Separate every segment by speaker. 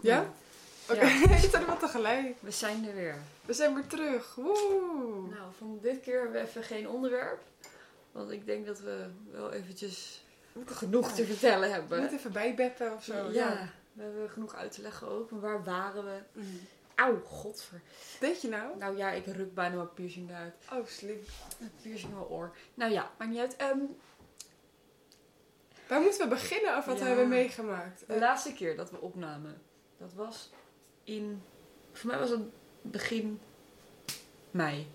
Speaker 1: Ja? Oké,
Speaker 2: Ja.
Speaker 1: er wel tegelijk.
Speaker 2: We zijn er weer.
Speaker 1: We zijn weer terug. Woe!
Speaker 2: Nou, van dit keer hebben we even geen onderwerp. Want ik denk dat we wel eventjes genoeg te vertellen
Speaker 1: We
Speaker 2: hebben.
Speaker 1: moeten even bijbeppen of zo.
Speaker 2: ja, we hebben genoeg uit te leggen ook. Maar waar waren we?
Speaker 1: Mm.
Speaker 2: Auw, godver.
Speaker 1: Deed je nou?
Speaker 2: Nou ja, ik ruk bijna mijn piercing eruit.
Speaker 1: Oh, slim.
Speaker 2: Piercing in mijn oor. Nou ja, maakt niet uit. Ehm,
Speaker 1: Waar moeten we beginnen of wat
Speaker 2: Ja.
Speaker 1: hebben we meegemaakt?
Speaker 2: de laatste keer dat we opnamen, dat was in... Voor mij was het begin mei.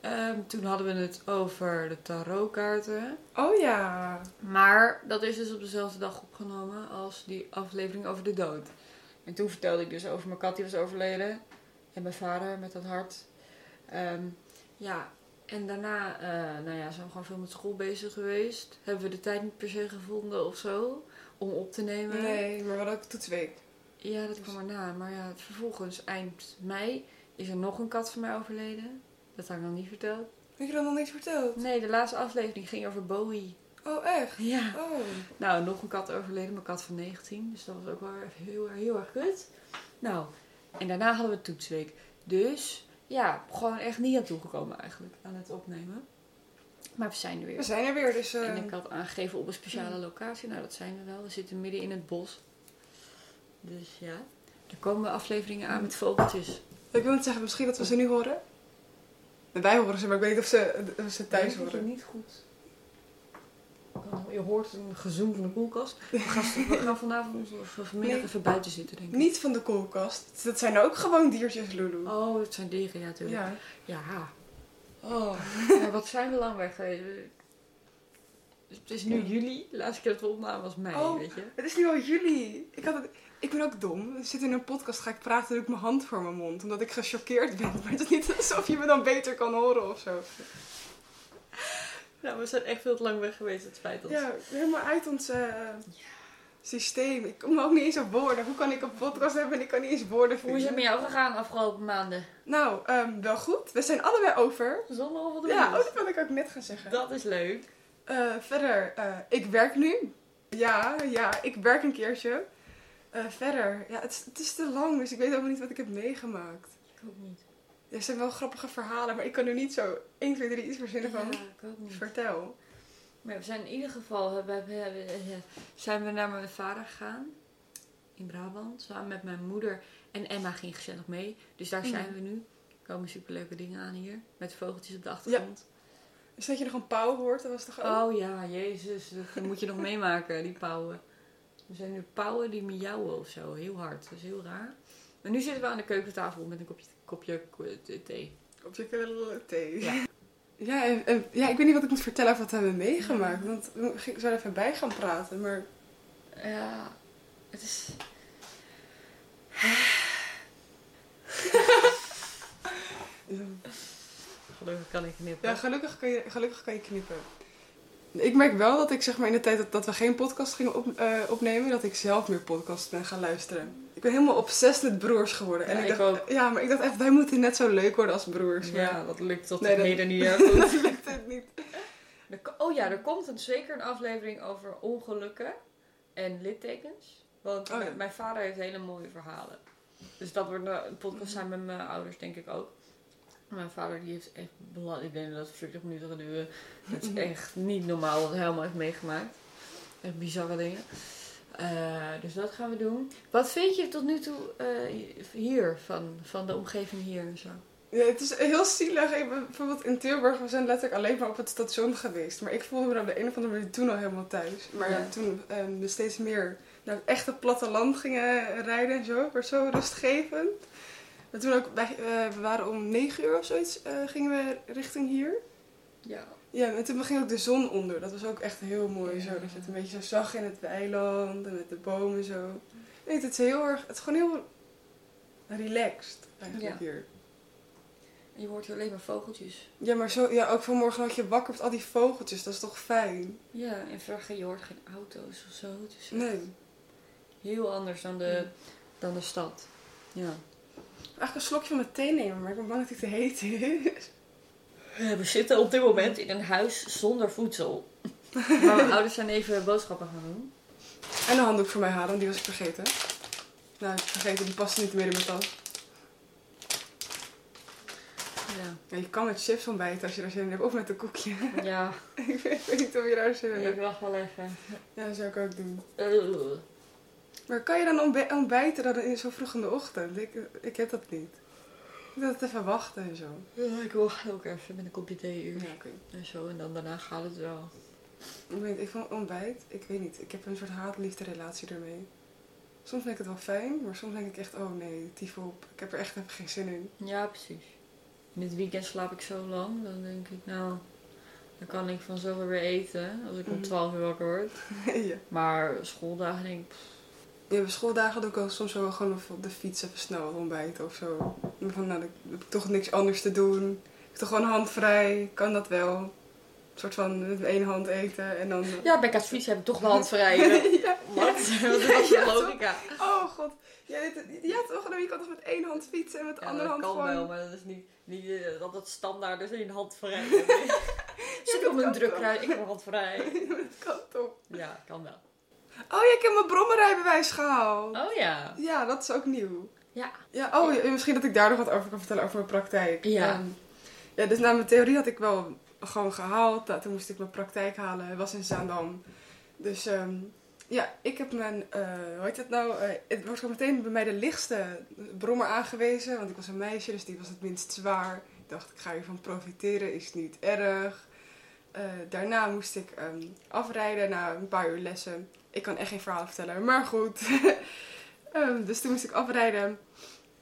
Speaker 2: Ehm, toen hadden we het over de tarotkaarten.
Speaker 1: Oh ja.
Speaker 2: Maar dat is dus op dezelfde dag opgenomen als die aflevering over de dood. En toen vertelde ik dus over mijn kat die was overleden. En mijn vader met dat hart. Ehm, ja, en daarna eh, nou ja, zijn we gewoon veel met school bezig geweest. Hebben we de tijd niet per se gevonden of zo om op te nemen.
Speaker 1: Nee, maar we hadden ook toetsweek.
Speaker 2: Ja, dat kwam erna. Maar ja, vervolgens eind mei is er nog een kat van mij overleden. Dat had ik nog niet verteld.
Speaker 1: Heb je dat nog niet verteld?
Speaker 2: Nee, de laatste aflevering ging over Bowie.
Speaker 1: Oh, echt?
Speaker 2: Ja.
Speaker 1: Oh.
Speaker 2: Nou, nog een kat overleden, mijn kat van 19. Dus dat was ook wel even heel, heel erg kut. Nou, en daarna hadden we toetsweek. Dus ja, gewoon echt niet aan toegekomen eigenlijk aan het opnemen. Maar we zijn er
Speaker 1: We
Speaker 2: weer.
Speaker 1: zijn er weer, dus... eh,
Speaker 2: En ik had aangegeven op een speciale locatie. Nou, dat zijn we wel. We zitten midden in het bos. Dus ja, er komen afleveringen aan met vogeltjes.
Speaker 1: Ik wil niet zeggen, misschien dat we ze nu horen. Wij horen ze, maar ik weet niet of ze, of ze thuis
Speaker 2: dat je
Speaker 1: horen.
Speaker 2: niet goed. Je hoort een gezoem van de koelkast. We gaan, we gaan vanavond of vanmiddag
Speaker 1: Nee.
Speaker 2: even buiten zitten, denk ik.
Speaker 1: Niet van de koelkast. Dat zijn ook gewoon diertjes, Lulu.
Speaker 2: Oh, het zijn dieren, ja, natuurlijk.
Speaker 1: ja.
Speaker 2: Ja. Oh, wat zijn we lang weg Het is nu juli. De laatste keer dat we opnamen was mei,
Speaker 1: Oh.
Speaker 2: weet je.
Speaker 1: Het is nu al juli. Ik, had het, ik ben ook dom. Ik zit in een podcast, ga ik praten, doe ik mijn hand voor mijn mond. Omdat ik gechoqueerd ben. Maar het is niet alsof je me dan beter kan horen of zo.
Speaker 2: Nou, we zijn echt veel te lang weg geweest. Het spijt ons.
Speaker 1: Ja, helemaal uit ons eh, systeem. Ik kom ook niet eens op woorden. Hoe kan ik een podcast hebben en ik kan niet eens woorden
Speaker 2: Hoe is het
Speaker 1: vinden?
Speaker 2: met jou gegaan de afgelopen maanden?
Speaker 1: Nou, ehm, wel goed. We zijn allebei over.
Speaker 2: Zonder wat
Speaker 1: Ja, oh, dat wilde ik ook net gaan zeggen.
Speaker 2: Dat is leuk.
Speaker 1: Eh, verder, eh, ik werk nu. Ja, ja, ik werk een keertje. Eh, verder, ja, het, is- het is te lang, dus ik weet ook niet wat ik heb meegemaakt.
Speaker 2: Ik ook niet.
Speaker 1: Er zijn wel grappige verhalen, maar ik kan er niet zo 1, 2, 3 iets verzinnen van.
Speaker 2: Ja, ik ook niet.
Speaker 1: Vertel.
Speaker 2: Maar we zijn in ieder geval hebben, hebben- hebben- zijn we naar mijn vader gegaan. In Brabant. Samen met mijn moeder. En Emma ging gezellig mee. Dus daar zijn
Speaker 1: Mhm.
Speaker 2: we nu. Er komen superleuke dingen aan hier. Met vogeltjes op de achtergrond.
Speaker 1: Dus dat je nog een pauw hoort, dat was toch ook?
Speaker 2: Oh ja, jezus. Dat moet je nog meemaken, die pauwen. Er zijn nu pauwen die miauwen of zo. Heel hard. Dat is heel raar. Maar nu zitten we aan de keukentafel met een kopje, kopje eh, thee.
Speaker 1: Op je kille thee.
Speaker 2: Ja.
Speaker 1: Ja, ik weet niet wat ik moet vertellen over wat we hebben meegemaakt. Want we zouden even bij gaan praten, maar...
Speaker 2: Ja, het is... Gelukkig kan ik knippen.
Speaker 1: Ja, gelukkig kan je, gelukkig kan je knippen. Ik merk wel dat ik zeg maar in de tijd dat, dat we geen podcast gingen op, eh, opnemen, dat ik zelf meer podcasts ben gaan luisteren. Ik ben helemaal obsessed met broers geworden. En
Speaker 2: Ja,
Speaker 1: ik,
Speaker 2: ik
Speaker 1: dacht,
Speaker 2: ook.
Speaker 1: Ja, maar ik dacht echt, wij moeten net zo leuk worden als broers. Maar
Speaker 2: Ja, dat lukt tot
Speaker 1: Nee, dat-
Speaker 2: heden niet
Speaker 1: dat lukt het niet.
Speaker 2: Oh ja, er komt een, zeker een aflevering over ongelukken en littekens. Want
Speaker 1: Oh ja.
Speaker 2: mijn- vader heeft hele mooie verhalen. Dus dat wordt een een podcast zijn met mijn ouders, denk ik ook. Mijn vader die heeft echt belang. Ik denk dat het 40 minuten gaat duren. Het is echt niet normaal wat hij helemaal heeft meegemaakt. Echt bizarre dingen. Eh, dus dat gaan we doen. Wat vind je tot nu toe eh, hier van, van de omgeving hier en zo?
Speaker 1: Ja, het is heel zielig. Ik ben bijvoorbeeld in Tilburg, we zijn letterlijk alleen maar op het station geweest. Maar ik voelde me op de een of andere manier toen al helemaal thuis. Maar
Speaker 2: Ja.
Speaker 1: toen ehm, we steeds meer naar het echte platteland gingen rijden en zo, werd zo rustgevend. En toen ook, wij, eh, we waren om negen uur of zoiets, eh, gingen we richting hier.
Speaker 2: Ja.
Speaker 1: Ja, en toen ging ook de zon onder. Dat was ook echt heel mooi
Speaker 2: Ja.
Speaker 1: zo. Dat je het een beetje zo zag in het weiland en met de bomen zo. Nee, het is heel erg, het is gewoon heel relaxed eigenlijk
Speaker 2: Ja.
Speaker 1: hier.
Speaker 2: En je hoort hier alleen maar vogeltjes.
Speaker 1: Ja, maar zo, ja, ook vanmorgen had je wakker met al die vogeltjes. Dat is toch fijn?
Speaker 2: Ja, en verder je hoort geen auto's of zo. Is
Speaker 1: Nee.
Speaker 2: heel anders dan de, dan de stad. Ja.
Speaker 1: Eigenlijk een slokje van mijn thee nemen, maar ik ben bang dat hij te heet is.
Speaker 2: We zitten op dit moment in een huis zonder voedsel. Maar mijn ouders zijn even boodschappen gaan doen.
Speaker 1: En een handdoek voor mij halen, want die was ik vergeten. Nou, ik heb vergeten, die past niet meer in mijn tas.
Speaker 2: Ja.
Speaker 1: Ja, je kan met chips ontbijten als je er zin in hebt. Of met een koekje.
Speaker 2: Ja,
Speaker 1: ik, weet, ik weet niet of je daar zin in
Speaker 2: ik
Speaker 1: hebt.
Speaker 2: wacht wel even.
Speaker 1: Ja, dat zou ik ook doen. Maar kan je dan ontbij- ontbijten dan in zo vroeg in de ochtend? Ik, ik heb dat niet. Ik moet altijd even wachten en zo.
Speaker 2: Ja, ik wacht ook even met een kopje thee
Speaker 1: Ja, oké.
Speaker 2: En zo, en dan daarna gaat het wel.
Speaker 1: Ik, weet, ik vond ontbijt, ik weet niet. Ik heb een soort haat-liefde relatie ermee. Soms vind ik het wel fijn, maar soms denk ik echt, oh nee, tief op. Ik heb er echt even geen zin in.
Speaker 2: Ja, precies. In het weekend slaap ik zo lang, dan denk ik, nou, dan kan ik van zo weer eten als ik om
Speaker 1: Mhm.
Speaker 2: 12 uur wakker word.
Speaker 1: ja.
Speaker 2: Maar schooldagen denk ik, pff,
Speaker 1: Ja, bij schooldagen doe ik ook soms wel gewoon op de fiets even snel wat ontbijten of zo. Ik Van, nou, dan heb ik toch niks anders te doen. Ik heb toch gewoon handvrij, kan dat wel. Een soort van met één hand eten en dan...
Speaker 2: ja, bij fietsen heb ik toch wel handvrij.
Speaker 1: ja,
Speaker 2: Wat? Wat is
Speaker 1: Ja,
Speaker 2: logica?
Speaker 1: Oh god. Ja, ja toch? Nou, je kan toch met één hand fietsen en met de andere
Speaker 2: dat
Speaker 1: hand
Speaker 2: kan
Speaker 1: gewoon...
Speaker 2: wel, maar dat is niet, niet eh, dat het standaard is in handvrij. Zoek
Speaker 1: dat
Speaker 2: op een drukruis, ik heb handvrij.
Speaker 1: dat kan toch?
Speaker 2: Ja, kan wel.
Speaker 1: Oh ja, ik heb mijn brommerrijbewijs gehaald.
Speaker 2: Oh ja.
Speaker 1: Ja, dat is ook nieuw.
Speaker 2: Ja.
Speaker 1: Ja, oh, ja, misschien dat ik daar nog wat over kan vertellen over mijn praktijk.
Speaker 2: Ja.
Speaker 1: Ehm, ja, dus na mijn theorie had ik wel gewoon gehaald. Nou, toen moest ik mijn praktijk halen. Het was in Zaandam. Dus ehm, ja, ik heb mijn, eh hoe heet het nou? Eh, het was gewoon meteen bij mij de lichtste brommer aangewezen. Want ik was een meisje, dus die was het minst zwaar. Ik dacht, ik ga hiervan profiteren, is niet erg. Eh, daarna moest ik ehm, afrijden na een paar uur lessen. Ik kan echt geen verhaal vertellen, maar goed. Ehm, dus toen moest ik afrijden.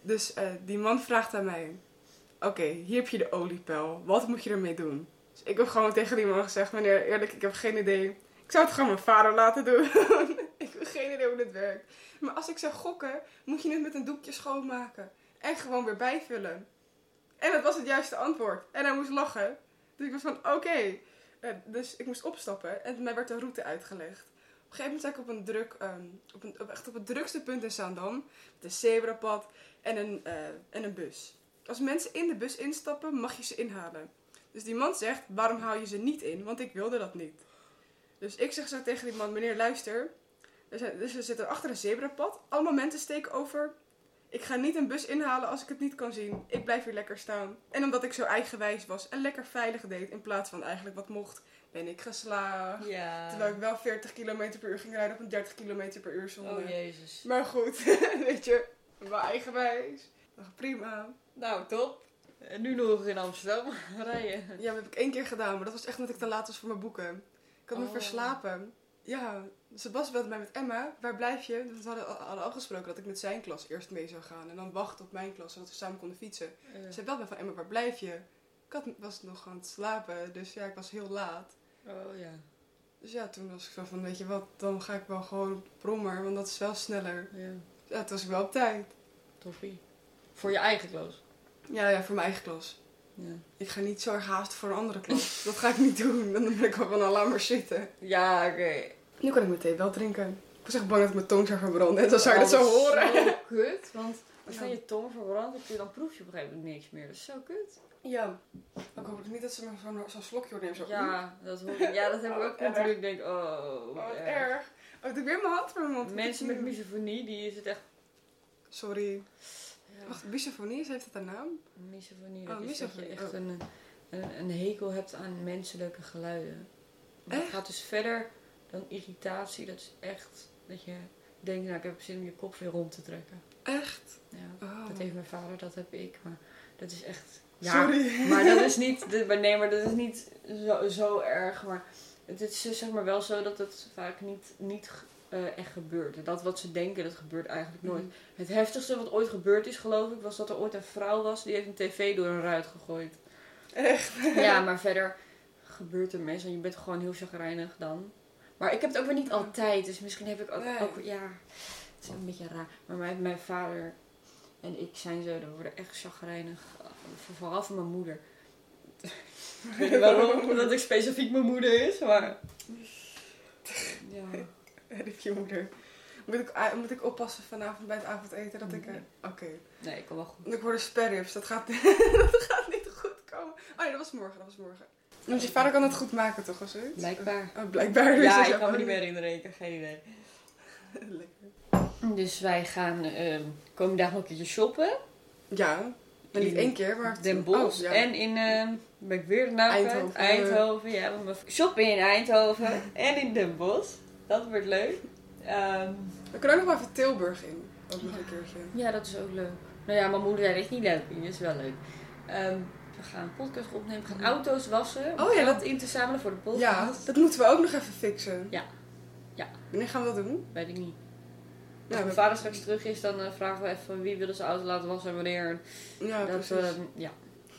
Speaker 1: Dus eh, die man vraagt aan mij: Oké, hier heb je de oliepel. Wat moet je ermee doen? Dus ik heb gewoon tegen die man gezegd: Meneer, eerlijk, ik heb geen idee. Ik zou het gewoon mijn vader laten doen. ik heb geen idee hoe dit werkt. Maar als ik zou gokken, moet je het met een doekje schoonmaken. En gewoon weer bijvullen. En dat was het juiste antwoord. En hij moest lachen. Dus ik was van: Oké. Eh, dus ik moest opstappen en mij werd een route uitgelegd. Een gegeven moment sta ik op een druk, ehm, op een, op, echt op het drukste punt in Zaandam. Een zebrapad en een, eh, en een bus. Als mensen in de bus instappen, mag je ze inhalen. Dus die man zegt, waarom haal je ze niet in? Want ik wilde dat niet. Dus ik zeg zo tegen die man, meneer luister. Er dus we zitten achter een zebrapad. Allemaal mensen steken over. Ik ga niet een bus inhalen als ik het niet kan zien. Ik blijf hier lekker staan. En omdat ik zo eigenwijs was en lekker veilig deed in plaats van eigenlijk wat mocht, ben ik geslaagd.
Speaker 2: Ja.
Speaker 1: Terwijl ik wel 40 km per uur ging rijden op een 30 km per uur zone.
Speaker 2: Oh jezus.
Speaker 1: Maar goed, weet je, wel eigenwijs. Prima.
Speaker 2: Nou, top. En nu nog in Amsterdam rijden.
Speaker 1: Ja, dat heb ik één keer gedaan, maar dat was echt omdat ik te laat was voor mijn boeken. Ik had me
Speaker 2: Oh.
Speaker 1: verslapen. Ja, Sebas belde mij met Emma. Waar blijf je? We hadden, hadden afgesproken dat ik met zijn klas eerst mee zou gaan. En dan wachten op mijn klas, zodat we samen konden fietsen. Ze belde me van Emma, waar blijf je? Ik had, was nog aan het slapen, dus ja, ik was heel laat.
Speaker 2: Oh ja.
Speaker 1: Dus ja, toen was ik zo van, weet je wat, dan ga ik wel gewoon brommer, want dat is wel sneller.
Speaker 2: Ja.
Speaker 1: Ja, toen was ik wel op tijd.
Speaker 2: Toffie. Voor je eigen klas.
Speaker 1: Ja, ja, voor mijn eigen klas.
Speaker 2: Ja.
Speaker 1: Ik ga niet zo erg haasten voor een andere klas. dat ga ik niet doen. Dan ben ik wel van, nou, laat maar zitten.
Speaker 2: Ja, oké.
Speaker 1: Nu kan ik mijn thee wel drinken. Ik was echt bang dat ik mijn tong zou verbranden. En dan zou je
Speaker 2: Oh,
Speaker 1: dat zo horen.
Speaker 2: Zo kut, want als
Speaker 1: Ja.
Speaker 2: je tong verbrandt, je- dan proef je op een gegeven moment niks meer. Dat is zo kut.
Speaker 1: Ja. Ik hoop niet dat ze me zo'n zo'n slokje nemen. Zo.
Speaker 2: Ja, dat hoor ik. Ja, dat heb ik ook
Speaker 1: Oh,
Speaker 2: natuurlijk. Ik denk, oh,
Speaker 1: Oh, wat
Speaker 2: erg.
Speaker 1: erg. Oh, doe ik weer mijn hand voor mijn mond.
Speaker 2: Mensen met misofonie, die is het echt...
Speaker 1: Sorry.
Speaker 2: Ja,
Speaker 1: Wacht, misofonie, heeft het een naam?
Speaker 2: misofonie,
Speaker 1: Oh,
Speaker 2: dat is dat je echt
Speaker 1: oh.
Speaker 2: een, een, een hekel hebt aan menselijke geluiden. Maar Het gaat dus verder dan irritatie. Dat is echt dat je denkt, nou ik heb zin om je kop weer rond te trekken.
Speaker 1: Echt?
Speaker 2: Ja,
Speaker 1: Oh.
Speaker 2: dat heeft mijn vader, dat heb ik. Maar dat is echt... Ja,
Speaker 1: Sorry.
Speaker 2: Maar dat is niet, nee, maar dat is niet zo, zo erg. Maar het is dus zeg maar wel zo dat het vaak niet, niet eh, echt gebeurt. En dat wat ze denken, dat gebeurt eigenlijk nooit. Het heftigste wat ooit gebeurd is, geloof ik, was dat er ooit een vrouw was die heeft een tv door een ruit gegooid.
Speaker 1: Echt?
Speaker 2: Ja, maar verder gebeurt er meestal. Je bent gewoon heel chagrijnig dan. Maar ik heb het ook weer niet altijd, dus misschien heb ik ook,
Speaker 1: Nee.
Speaker 2: ook ja, het is een beetje raar. Maar mijn, mijn vader en ik zijn zo, we worden echt chagrijnig. Vooral van mijn moeder. ik weet niet waarom, dat ik specifiek mijn moeder is, maar... Ja.
Speaker 1: Rip je moeder. Moet ik, moet ik oppassen vanavond bij het avondeten dat ik...
Speaker 2: Nee.
Speaker 1: Oké.
Speaker 2: Nee, ik kan wel goed.
Speaker 1: Ik hoorde sperrips. Dat gaat, dat gaat niet goed komen. Oh nee, dat was morgen. Dat was morgen. Want je vader kan het goed maken toch, of zoiets?
Speaker 2: Blijkbaar.
Speaker 1: Oh, blijkbaar. dus
Speaker 2: Ja, ik kan me niet meer heb geen idee.
Speaker 1: Lekker.
Speaker 2: Dus wij gaan ehm komende dag nog een keertje shoppen.
Speaker 1: Ja, maar niet
Speaker 2: In
Speaker 1: één keer, maar...
Speaker 2: Den Bosch.
Speaker 1: Oh, ja.
Speaker 2: En in, ehm ben ik weer de naam?
Speaker 1: Eindhoven.
Speaker 2: Eindhoven, ja. we Shoppen in Eindhoven en in Den Bosch. Dat wordt leuk. Ehm,
Speaker 1: We kunnen ook nog even Tilburg in. Ook nog een keertje.
Speaker 2: ja, dat is ook leuk. Nou ja, mijn moeder zei, dat is niet leuk. Dat is wel leuk. We gaan een podcast opnemen. We gaan auto's wassen. Om
Speaker 1: Oh ja, dat-
Speaker 2: in te zamelen voor de podcast.
Speaker 1: Ja, dat moeten we ook nog even fixen.
Speaker 2: Ja. Ja.
Speaker 1: Wanneer gaan we dat doen?
Speaker 2: Weet ik niet. Als mijn vader straks terug is, dan eh, vragen we even wie willen zijn auto laten wassen en wanneer.
Speaker 1: Ja,
Speaker 2: dat
Speaker 1: precies.
Speaker 2: we, ja.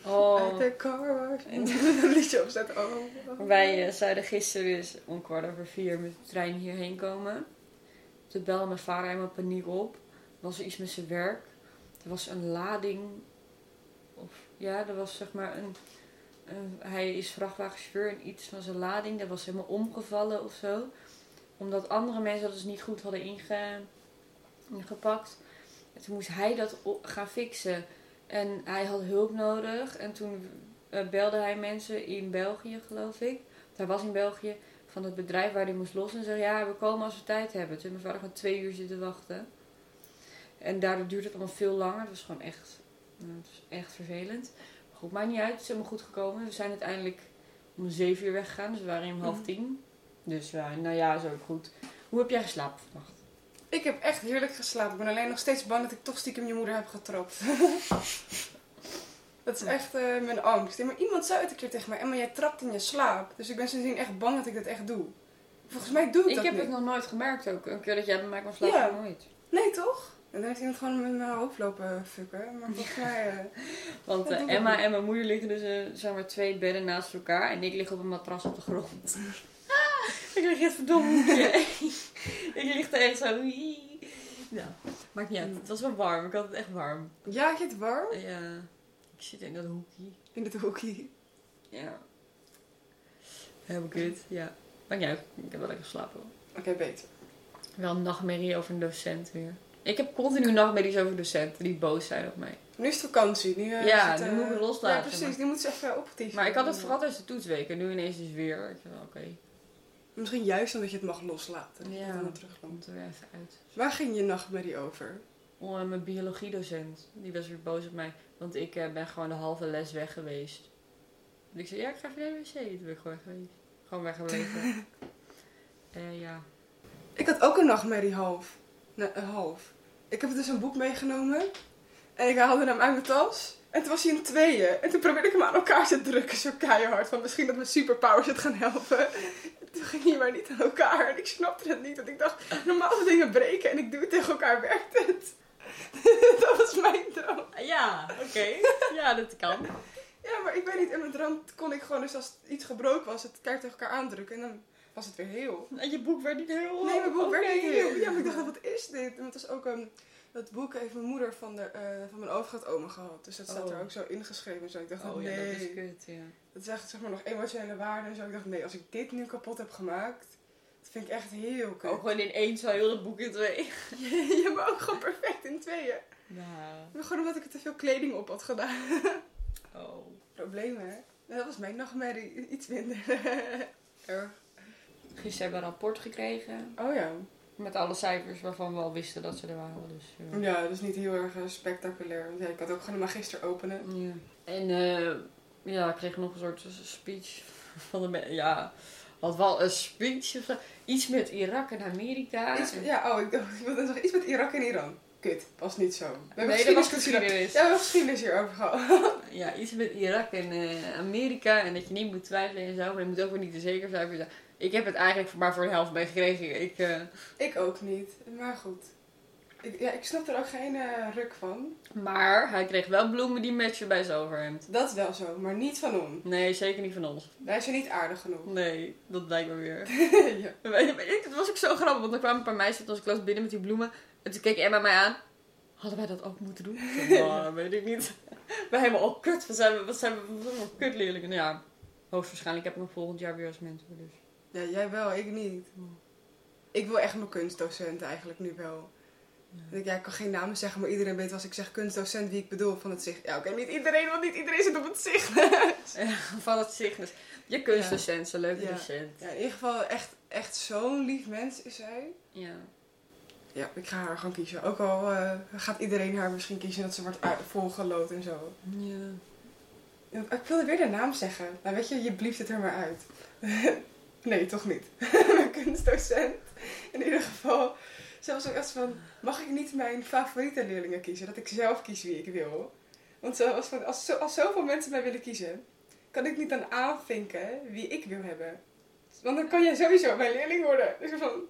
Speaker 2: Oh.
Speaker 1: At the car wash. een liedje opzetten. Oh.
Speaker 2: Wij eh, zouden gisteren dus om kwart over vier met de trein hierheen komen. Toen belde mijn vader helemaal paniek op. Was er iets met zijn werk. Er was een lading. Of ja, er was zeg maar een. een- hij is vrachtwagenchauffeur en iets van zijn lading. Dat was helemaal omgevallen of zo. Omdat andere mensen dat dus niet goed hadden inge, ingepakt. En toen moest hij dat gaan fixen. En hij had hulp nodig. En toen eh, belde hij mensen in België, geloof ik. Hij was in België van het bedrijf waar hij moest lossen. En zei: Ja, we komen als we tijd hebben. Toen mijn vader gewoon twee uur zitten wachten. En daardoor duurde het allemaal veel langer. Het was gewoon echt, nou, het was echt vervelend. Maar goed, maakt niet uit. Het is helemaal goed gekomen. We zijn uiteindelijk om zeven uur weggegaan. Dus we waren om half
Speaker 1: Mhm.
Speaker 2: tien. Dus ja, nou ja, ook goed. Hoe heb jij geslapen vannacht?
Speaker 1: Ik heb echt heerlijk geslapen. Ik ben alleen nog steeds bang dat ik toch stiekem je moeder heb getrapt. dat is echt eh, mijn angst. Ja, maar iemand zei het een keer tegen mij. Emma, jij trapt in je slaap. Dus ik ben sindsdien echt bang dat ik dat echt doe. Volgens mij doe ik,
Speaker 2: Ik
Speaker 1: dat
Speaker 2: heb
Speaker 1: niet.
Speaker 2: het nog nooit gemerkt ook. Een keer dat jij bij mij kwam slapen,
Speaker 1: Ja.
Speaker 2: nooit.
Speaker 1: Nee, toch? En dan heeft iemand gewoon met mijn hoofd lopen fucken. Maar volgens mij... eh,
Speaker 2: Want eh,
Speaker 1: ik
Speaker 2: Emma en mijn moeder liggen dus eh, zeg maar twee bedden naast elkaar. En ik lig op een matras op de grond. Ik lig echt verdomme Ik lig er echt zo... Ja, maakt niet uit. Het was wel warm. Ik had het echt warm.
Speaker 1: Ja, je het warm?
Speaker 2: Ja, ik zit in dat hoekje.
Speaker 1: In het hoekje.
Speaker 2: Ja. Helemaal kut, ja. Maakt niet uit. Ik heb wel lekker geslapen.
Speaker 1: Oké, beter.
Speaker 2: Wel een nachtmerrie over een docent weer. Ik heb continu nachtmerries over docenten die boos zijn op mij.
Speaker 1: Nu is het vakantie. Nu, eh,
Speaker 2: Ja,
Speaker 1: is
Speaker 2: nu
Speaker 1: eh,
Speaker 2: moet ik loslaten,
Speaker 1: Ja, precies.
Speaker 2: maar-
Speaker 1: Die moet ze even optieven.
Speaker 2: Maar ik had het vooral tijdens de toetsweek en nu ineens dus weer. Ik Oké,
Speaker 1: Misschien juist omdat je het mag loslaten.
Speaker 2: Ja.
Speaker 1: Ja. Dan terugkomt.
Speaker 2: komt er even uit.
Speaker 1: Waar ging je nachtmerrie over?
Speaker 2: Oh, en mijn biologiedocent, die was weer boos op mij. Want ik eh, ben gewoon de halve les weg geweest. En ik zei, ja, ik ga even naar de wc. Toen ben ik gewoon geweest. Gewoon weggebleven. Eh ja.
Speaker 1: Ik had ook een nachtmerrie half. Nee, een half. Ik heb dus een boek meegenomen. En ik haalde hem uit mijn tas. En toen was hij in tweeën. En toen probeerde ik hem aan elkaar te drukken. Zo keihard. Van misschien dat mijn superpowers het gaan helpen. Toen ging hij maar niet aan elkaar. En ik snapte het niet. Want ik dacht, normale dingen breken. En ik doe het tegen elkaar. Werkt het? dat was mijn droom.
Speaker 2: Ja, oké. Ja, dat kan.
Speaker 1: Ja, maar ik weet niet. In mijn droom kon ik gewoon dus als iets gebroken was. Het keihard tegen elkaar aandrukken. En dan was het weer heel.
Speaker 2: En je boek werd niet heel...
Speaker 1: Nee, mijn boek werd niet heel. Ja, maar ik dacht, wat is dit? En het was ook een... Dat boek heeft mijn moeder van, de, eh, van mijn overgrootoma gehad. Dus dat staat
Speaker 2: Oh.
Speaker 1: er ook zo ingeschreven. Zo ik dacht,
Speaker 2: Oh ja,
Speaker 1: nee.
Speaker 2: dat is kut, ja.
Speaker 1: Dat is echt zeg maar nog emotionele waarde en zo. Ik dacht, nee, als ik dit nu kapot heb gemaakt, dat vind ik echt heel kut.
Speaker 2: Ook gewoon in één, zo heel het boek in twee.
Speaker 1: Je hebt ook gewoon perfect in tweeën.
Speaker 2: Nou,
Speaker 1: Maar gewoon omdat ik er te veel kleding op had gedaan.
Speaker 2: oh.
Speaker 1: Problemen, hè? Ja, Dat was mijn nachtmerrie. Iets minder. Erg.
Speaker 2: Gisteren hebben we een rapport gekregen.
Speaker 1: Oh ja.
Speaker 2: Met alle cijfers waarvan we al wisten dat ze er waren. Dus, ja.
Speaker 1: Ja, dat is niet heel erg eh, spectaculair. Want ja, ik had ook gewoon een magister openen.
Speaker 2: Ja. En eh, ja, ik kreeg nog een soort speech van de mensen. Ja, had wel een speech of zo. Iets met Irak en Amerika.
Speaker 1: Iets, ja, oh, ik, wilde zeggen iets met Irak en Iran. Kut, was niet zo. We hebben
Speaker 2: nee, dat was
Speaker 1: geschiedenis-. Ja, we hebben geschiedenis hierover gehad.
Speaker 2: Ja, iets met Irak en eh, Amerika. En dat je niet moet twijfelen en zo. Maar je moet ook weer niet te zeker zijn. Ik heb het eigenlijk maar voor de helft meegekregen. Ik, eh,
Speaker 1: Ik ook niet, maar goed. Ik, ja, ik snap er ook geen eh, ruk van.
Speaker 2: maar hij kreeg wel bloemen die matchen bij zijn overhemd.
Speaker 1: Dat wel zo, maar niet van ons.
Speaker 2: Nee, zeker niet van ons.
Speaker 1: Wij zijn niet aardig genoeg.
Speaker 2: Nee, dat blijkt maar weer.
Speaker 1: ja.
Speaker 2: Weet je, weet je, Het was ook zo grappig, want er kwamen een paar meisjes uit onze klas binnen met die bloemen. En toen keek Emma mij aan. Hadden wij dat ook moeten doen? Ik zei, Nou, weet ik niet. Wij hebben al kut. Wat zijn we, wat zijn we, wat zijn we voor kutleerlingen? Nou ja, hoogstwaarschijnlijk heb ik nog volgend jaar weer als mentor. Dus.
Speaker 1: Ja, jij wel, ik niet. Ik wil echt mijn kunstdocent eigenlijk nu wel.
Speaker 2: Ja.
Speaker 1: Ik, ja, ik kan geen namen zeggen, maar iedereen weet als ik zeg kunstdocent wie ik bedoel van het zicht. Ja, oké, niet iedereen, want niet iedereen zit op het zicht.
Speaker 2: Van het Cygnus. Je kunstdocent, zo'n leuke
Speaker 1: Ja.
Speaker 2: docent.
Speaker 1: ja, in ieder geval echt, echt zo'n lief mens is hij.
Speaker 2: Ja.
Speaker 1: Ja, ik ga haar gewoon kiezen. Ook al eh, gaat iedereen haar misschien kiezen dat ze wordt volgelood en zo.
Speaker 2: Ja.
Speaker 1: Ik wilde weer de naam zeggen. Nou weet je, je blieft het er maar uit. nee, toch niet. Mijn kunstdocent. In ieder geval. Ze was ook echt van, mag ik niet mijn favoriete leerlingen kiezen? Dat ik zelf kies wie ik wil. Want ze was van, als, zo, als zoveel mensen mij willen kiezen, kan ik niet dan aanvinken wie ik wil hebben. Want dan kan jij sowieso mijn leerling worden. Dus ik van,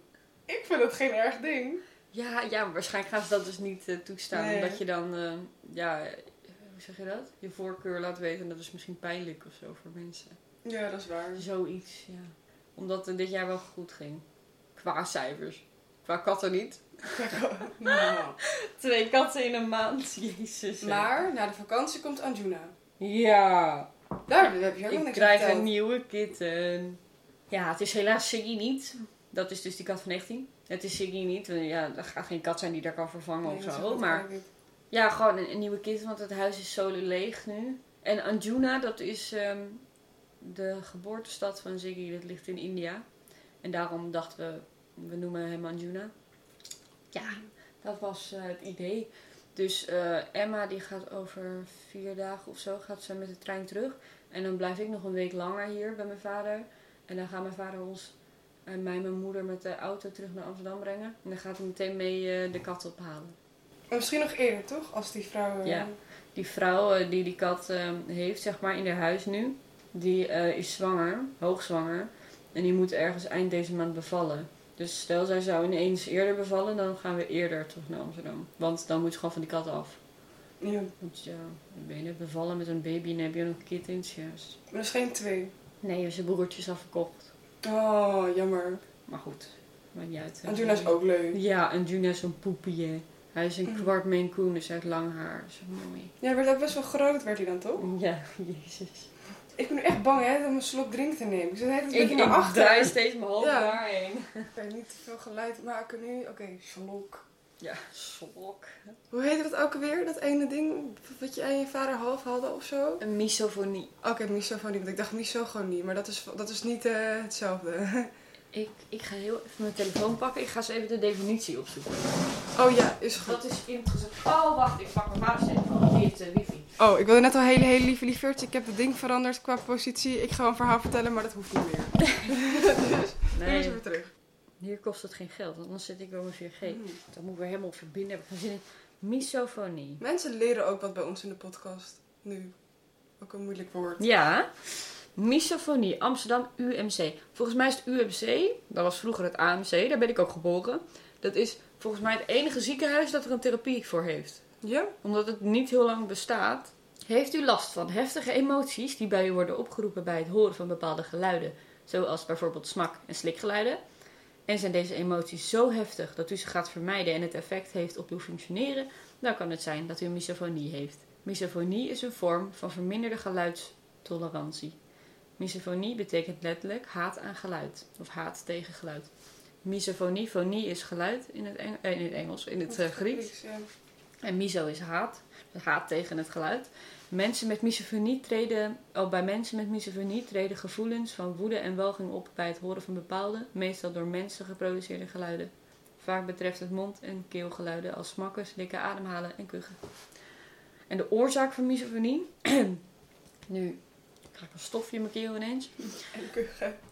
Speaker 1: ik vind het geen erg ding.
Speaker 2: Ja, ja, maar waarschijnlijk gaan ze dat dus niet eh, toestaan.
Speaker 1: Nee.
Speaker 2: Omdat je dan, eh, ja, hoe zeg je dat? Je voorkeur laat weten. En dat is misschien pijnlijk of zo voor mensen.
Speaker 1: Ja, dat is waar.
Speaker 2: Zoiets, ja. Omdat het dit jaar wel goed ging. Qua cijfers. Qua katten niet.
Speaker 1: Nou.
Speaker 2: Twee katten in een maand, jezus. hè.
Speaker 1: Maar na de vakantie komt Anjuna.
Speaker 2: Ja,
Speaker 1: Daar heb je ook nog
Speaker 2: ik
Speaker 1: niks
Speaker 2: krijg
Speaker 1: verteld.
Speaker 2: een nieuwe kitten. Ja, het is helaas Siggy niet. Dat is dus die kat van 19. Het is Siggy niet. want Ja, er gaat geen kat zijn die daar kan vervangen
Speaker 1: Nee,
Speaker 2: of
Speaker 1: dat is
Speaker 2: zo.
Speaker 1: goed,
Speaker 2: Maar
Speaker 1: denk ik.
Speaker 2: Ja, gewoon een, een nieuwe kind, want het huis is zo leeg nu. En Anjuna, dat is ehm, de geboortestad van Ziggy, dat ligt in India. En daarom dachten we, we noemen hem Anjuna. Ja, dat was eh, het idee. Dus eh, Emma die gaat over vier dagen of zo gaat ze met de trein terug. En dan blijf ik nog een week langer hier bij mijn vader. En dan gaat mijn vader ons en mij en mijn moeder met de auto terug naar Amsterdam brengen. En dan gaat hij meteen mee eh, de kat ophalen.
Speaker 1: Maar misschien nog eerder, toch? Als die vrouw...
Speaker 2: Ja. Die vrouw die die kat heeft, zeg maar, in haar huis nu, die eh, is zwanger, hoogzwanger. En die moet ergens eind deze maand bevallen. Dus stel zij zou ineens eerder bevallen, dan gaan we eerder terug naar Amsterdam. Want dan moet ze gewoon van die kat af.
Speaker 1: ja.
Speaker 2: Want ja, dan ben je net bevallen met een baby en heb je nog kittens. Is-
Speaker 1: Maar dat is geen twee.
Speaker 2: Nee, je zijn broertjes afgekocht.
Speaker 1: Oh, jammer.
Speaker 2: Maar goed, maakt niet uit. hè.
Speaker 1: Anjuna is ook leuk.
Speaker 2: Ja, en Juna is zo'n poepie. Hij is een
Speaker 1: Mhm.
Speaker 2: kwart Maine Coon, dus hij heeft lang haar. Zo mooi.
Speaker 1: Ja, hij werd ook best wel groot, werd hij dan, toch?
Speaker 2: Ja, jezus.
Speaker 1: Ik ben nu echt bang, hè, om een slok drink te nemen. Ik zit het een
Speaker 2: Ik,
Speaker 1: beetje
Speaker 2: ik
Speaker 1: naar achter.
Speaker 2: draai steeds mijn hoofd
Speaker 1: Ja.
Speaker 2: daarheen.
Speaker 1: Ik kan niet te veel geluid maken nu. Oké, slok.
Speaker 2: Ja, slok.
Speaker 1: Hoe heette dat ook alweer? Dat ene ding wat je en je vader half hadden of zo?
Speaker 2: Een misofonie.
Speaker 1: Oké, misofonie. Want ik dacht misogonie, maar dat is, dat is niet eh, hetzelfde.
Speaker 2: Ik, ik ga heel even mijn telefoon pakken. Ik ga eens even de definitie opzoeken.
Speaker 1: oh ja, is goed.
Speaker 2: Dat is ingezet. Oh, wacht. Ik pak mijn vaders telefoon. Die heeft wifi.
Speaker 1: Oh, ik wilde net al hele, hele lieve lieveertje. Ik heb het ding veranderd qua positie. Ik ga een verhaal vertellen, maar dat hoeft niet meer. dus, nu is
Speaker 2: Nee,
Speaker 1: weer terug.
Speaker 2: hier kost het geen geld. Want anders zit ik wel mijn 4G.
Speaker 1: Hmm.
Speaker 2: Dan moet ik weer helemaal verbinden. Heb ik geen zin in. Misofonie.
Speaker 1: Mensen leren ook wat bij ons in de podcast. Nu. Ook een moeilijk woord.
Speaker 2: Ja. Misofonie. Amsterdam UMC. Volgens mij is het UMC. Dat was vroeger het AMC. Daar ben ik ook geboren. Dat is volgens mij het enige ziekenhuis dat er een therapie voor heeft.
Speaker 1: Ja?
Speaker 2: omdat het niet heel lang bestaat. Heeft u last van heftige emoties die bij u worden opgeroepen bij het horen van bepaalde geluiden, zoals bijvoorbeeld smak- en slikgeluiden? En zijn deze emoties zo heftig dat u ze gaat vermijden en het effect heeft op uw functioneren, dan kan het zijn dat u misofonie heeft. Misofonie is een vorm van verminderde geluidstolerantie. Misofonie betekent letterlijk haat aan geluid of haat tegen geluid. Misofonie, fonie is geluid in het, Eng- eh, in het Engels, in het eh, Grieks.
Speaker 1: Ja.
Speaker 2: En miso is haat. Dus haat tegen het geluid. Mensen met misofonie treden, oh, bij mensen met misofonie treden gevoelens van woede en walging op bij het horen van bepaalde, meestal door mensen geproduceerde geluiden. Vaak betreft het mond- en keelgeluiden als smakken, slikken, ademhalen en kuchen. En de oorzaak van misofonie. nu krijg ik een stofje in mijn keel ineens.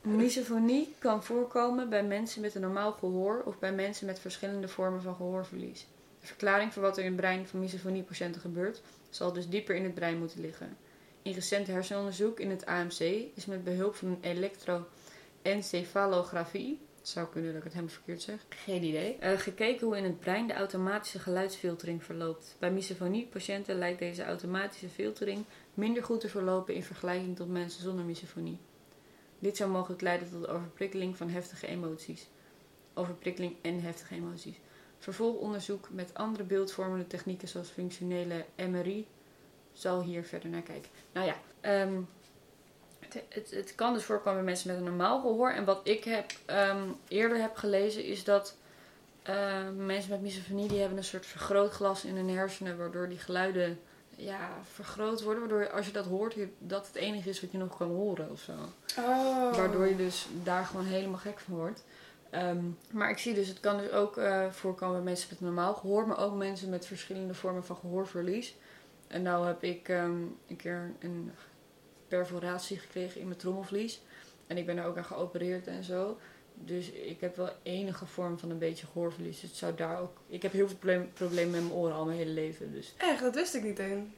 Speaker 2: Misofonie kan voorkomen bij mensen met een normaal gehoor of bij mensen met verschillende vormen van gehoorverlies. De verklaring voor wat er in het brein van misofoniepatiënten gebeurt, zal dus dieper in het brein moeten liggen. In recent hersenonderzoek in het AMC is met behulp van een elektroencefalografie, het zou kunnen dat ik het helemaal verkeerd zeg, geen idee, eh, gekeken hoe in het brein de automatische geluidsfiltering verloopt. Bij misofoniepatiënten lijkt deze automatische filtering minder goed te verlopen in vergelijking tot mensen zonder misofonie. Dit zou mogelijk leiden tot overprikkeling van heftige emoties. Overprikkeling en heftige emoties. Vervolgonderzoek met andere beeldvormende technieken zoals functionele MRI zal hier verder naar kijken. Nou ja, ehm, het, het, het kan dus voorkomen bij mensen met een normaal gehoor. En wat ik heb, ehm, eerder heb gelezen is dat eh, mensen met misofonie die hebben een soort vergrootglas in hun hersenen waardoor die geluiden ja, vergroot worden. Waardoor als je dat hoort, je- dat het enige is wat je nog kan horen of zo.
Speaker 1: Oh.
Speaker 2: Waardoor je dus daar gewoon helemaal gek van wordt. Ehm, maar ik zie dus, het kan dus ook eh, voorkomen bij mensen met normaal gehoor, maar ook mensen met verschillende vormen van gehoorverlies. En nou heb ik ehm, een keer een perforatie gekregen in mijn trommelvlies. En ik ben er ook aan geopereerd en zo. Dus ik heb wel enige vorm van een beetje gehoorverlies. Het zou daar ook... Ik heb heel veel probleem- problemen met mijn oren al mijn hele leven. Dus
Speaker 1: Echt, dat wist ik niet één.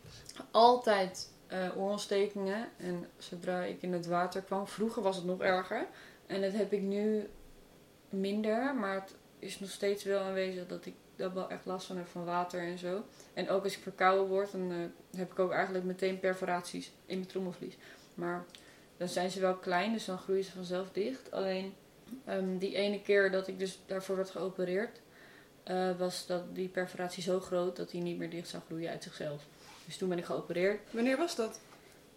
Speaker 2: altijd eh oorontstekingen. En zodra ik in het water kwam, vroeger was het nog erger. En dat heb ik nu minder, maar het is nog steeds wel aanwezig dat ik daar wel echt last van heb van water en zo. En ook als ik verkouden word, dan eh, heb ik ook eigenlijk meteen perforaties in mijn trommelvlies. Maar dan zijn ze wel klein, dus dan groeien ze vanzelf dicht. Alleen ehm, die ene keer dat ik dus daarvoor werd geopereerd, eh, was dat die perforatie zo groot dat die niet meer dicht zou groeien uit zichzelf. Dus toen ben ik geopereerd.
Speaker 1: Wanneer was dat?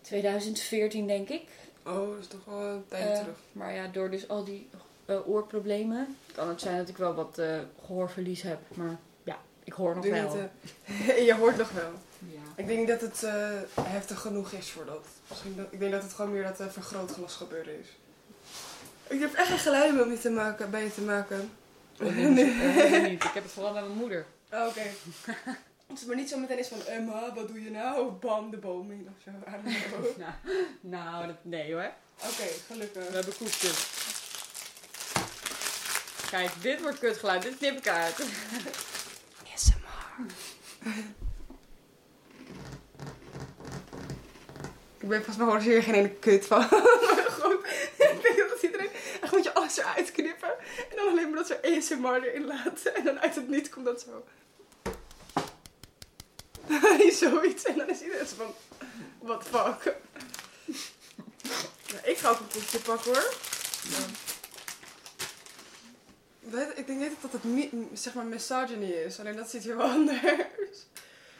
Speaker 2: 2014 denk ik.
Speaker 1: Oh, dat is toch wel een tijdje
Speaker 2: Eh,
Speaker 1: terug.
Speaker 2: Maar ja, door dus al die eh, oorproblemen kan het zijn dat ik wel wat eh, gehoorverlies heb. Maar ja, ik hoor nog
Speaker 1: Doe
Speaker 2: wel.
Speaker 1: niet, je hoort nog wel.
Speaker 2: ja.
Speaker 1: Ik denk niet dat het eh, heftig genoeg is voor dat. Misschien dat. Ik denk dat het gewoon meer dat uh, vergrootglas gebeuren is. Ik heb echt geen geluiden om je te maken, bij je te maken.
Speaker 2: Nee, heb ik niet. Ik heb het vooral met mijn moeder.
Speaker 1: Oh, Oké. Het is maar niet zo meteen is van Emma, wat doe je nou? Bam, de boom in of zo. Oké,
Speaker 2: nou, nou dat, nee hoor.
Speaker 1: gelukkig.
Speaker 2: We hebben koekjes. Kijk, dit wordt kutgeluid. Dit knip ik uit.
Speaker 1: ASMR. Ik ben volgens mij hoor hier geen ene kut van. maar goed, ik denk dat iedereen alles eruit. En dan alleen maar dat ze ASMR erin laten. En dan uit het niet komt dat zo. Zoiets. En dan is iedereen zo van, the fuck. Ik ga ook een koekje pakken hoor. Weet- Ik denk niet dat het zeg maar misogyny is, alleen dat ziet hier wel anders.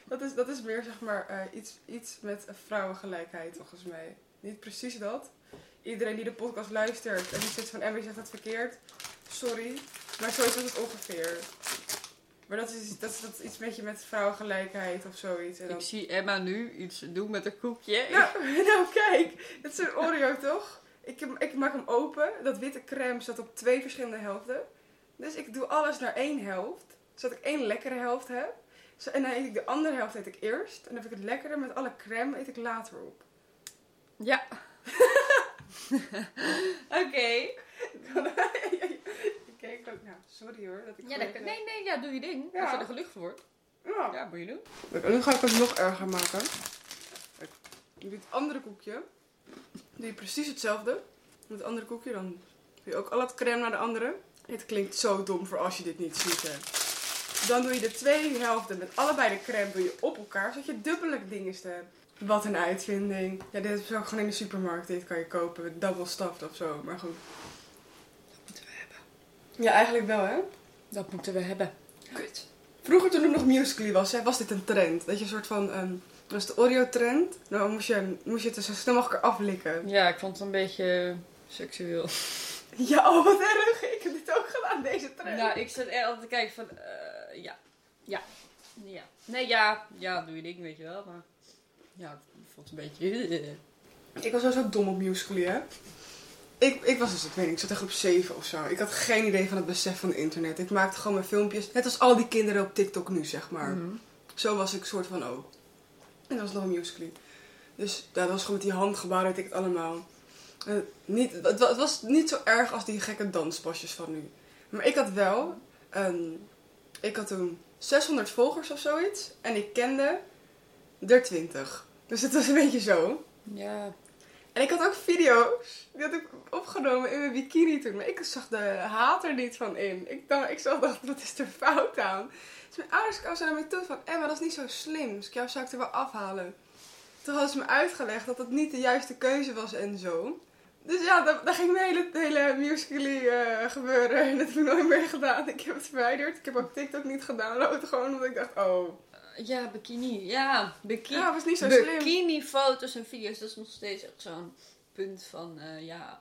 Speaker 1: Dat is, dat is meer zeg maar eh, iets, iets met vrouwengelijkheid volgens mij. Niet precies dat. Iedereen die de podcast luistert en die zit van Emmy zegt het verkeerd. Sorry, maar zo is het ongeveer. Maar dat is, dat is, dat is iets met je met vrouwengelijkheid of zoiets. En dan...
Speaker 2: Ik zie Emma nu iets doen met een koekje.
Speaker 1: Nou, nou kijk, het is een Oreo toch? Ik, ik maak hem open. Dat witte crème staat op twee verschillende helften. Dus ik doe alles naar één helft. Zodat ik één lekkere helft heb. En dan eet ik de andere helft eet ik eerst. En dan heb ik het lekkere met alle crème eet ik later op.
Speaker 2: Ja. Oké.
Speaker 1: Kijk ook, nou, sorry hoor. Dat ik
Speaker 2: Ja, dat, nee, nee, ja, doe je ding.
Speaker 1: Ja.
Speaker 2: Als je er gelukkig voor wordt.
Speaker 1: Ja.
Speaker 2: Ja, moet je doen.
Speaker 1: Nu ga ik het nog erger maken. Kijk, doet het andere koekje. Doe je precies hetzelfde. Met het andere koekje dan doe je ook al het crème naar de andere. Het klinkt zo dom voor als je dit niet ziet. Hè. Dan doe je de twee helften met allebei de crème doe je op elkaar. Zodat je dubbele dingen hebt. Wat een uitvinding. Ja, dit is ook gewoon in de supermarkt. Dit kan je kopen double stuffed of zo. Maar goed. Dat moeten we hebben. Ja, eigenlijk wel hè.
Speaker 2: Dat moeten we hebben.
Speaker 1: Kut. Vroeger toen er nog Musical.ly was, hè, was dit een trend. Dat je een soort van, dat was de Oreo-trend. Nou moest je, moest je het er zo snel mogelijk aflikken.
Speaker 2: Ja, ik vond het een beetje seksueel.
Speaker 1: Ja, oh wat erg. Ik heb dit ook gedaan, deze trend.
Speaker 2: Nou, ik zat er altijd te kijken van, eh, ja, ja, ja. Nee, ja, ja, doe je ding, weet je wel, maar ja, ik vond het een beetje...
Speaker 1: Ik was wel zo dom op Musical.ly, hè. Ik, ik was dus, ik weet niet, ik zat echt op 7 of zo. Ik had geen idee van het besef van het internet. Ik maakte gewoon mijn filmpjes, net als al die kinderen op TikTok nu, zeg maar.
Speaker 2: Mhm.
Speaker 1: Zo was ik soort van ook. En dat was nog een Musical.ly. Dus dat was gewoon met die handgebaren, weet ik het allemaal. Eh, niet, het was niet zo erg als die gekke danspasjes van nu. Maar ik had wel, ehm, ik had toen 600 volgers of zoiets. En ik kende er 20. Dus het was een beetje zo.
Speaker 2: Ja,
Speaker 1: En ik had ook video's. Die had ik opgenomen in mijn bikini toen. Maar ik zag de haat er niet van in. Ik dacht, ik zag, dacht, wat is er fout aan? Dus mijn ouders kwamen naar me toe van... Emma, dat is niet zo slim. Dus jou zou ik er wel afhalen. Toen hadden ze me uitgelegd dat het niet de juiste keuze was en zo. Dus ja, daar, daar ging mijn hele, hele musical.ly eh, gebeuren. En dat heb ik nooit meer gedaan. Ik heb het verwijderd. Ik heb ook TikTok niet gedaan. Gewoon omdat ik dacht, oh...
Speaker 2: ja, bikini, ja, bikini.
Speaker 1: Ja, was niet zo slim.
Speaker 2: Bikini-foto's en video's, dat is nog steeds echt zo'n punt van, eh, ja...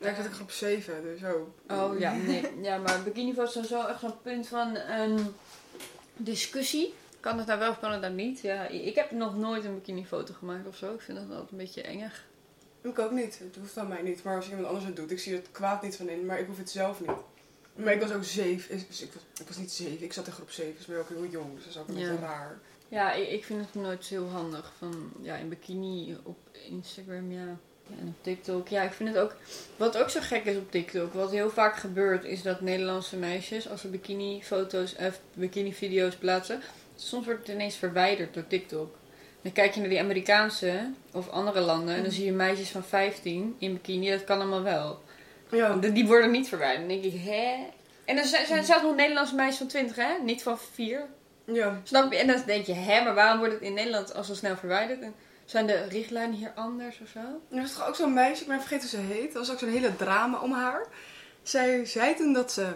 Speaker 1: Ja, ik ook op 7, dus zo.
Speaker 2: Oh ja, nee. Ja, maar bikinifoto's zijn zo echt zo'n punt van een discussie. Kan het nou wel of kan het nou niet? Ja, ik heb nog nooit een bikinifoto gemaakt of zo. Ik vind dat altijd een beetje engig.
Speaker 1: Ik ook niet. Het hoeft van mij niet. Maar als iemand anders het doet, ik zie er het kwaad niet van in. Maar ik hoef het zelf niet. Maar ik was ook zeven. Dus ik, was, ik was niet zeven, ik zat in groep zeven. Dus ik ben ook heel jong. Dus dat is ook een beetje raar.
Speaker 2: Ja, ik, ik vind het nooit zo heel handig. Van, ja, in bikini op Instagram, ja. Ja, En op TikTok. Ja, ik vind het ook... Wat ook zo gek is op TikTok, wat heel vaak gebeurt, is dat Nederlandse meisjes, als ze bikini-foto's of bikini-video's plaatsen, soms wordt het ineens verwijderd door TikTok. Dan kijk je naar die Amerikaanse of andere landen en dan zie je meisjes van 15 in bikini. Dat kan allemaal wel.
Speaker 1: Ja.
Speaker 2: Die worden niet verwijderd. Dan denk ik, hè? En dan zijn, zijn zelfs nog Nederlandse meisjes van 20, hè? Niet van 4.
Speaker 1: Ja.
Speaker 2: Snap je? En dan denk je, hè, maar waarom wordt het in Nederland al zo snel verwijderd? En zijn de richtlijnen hier anders of zo?
Speaker 1: Er was toch ook zo'n meisje, ik ben vergeten hoe ze heet. Er was ook zo'n hele drama om haar. Zij zei toen dat ze,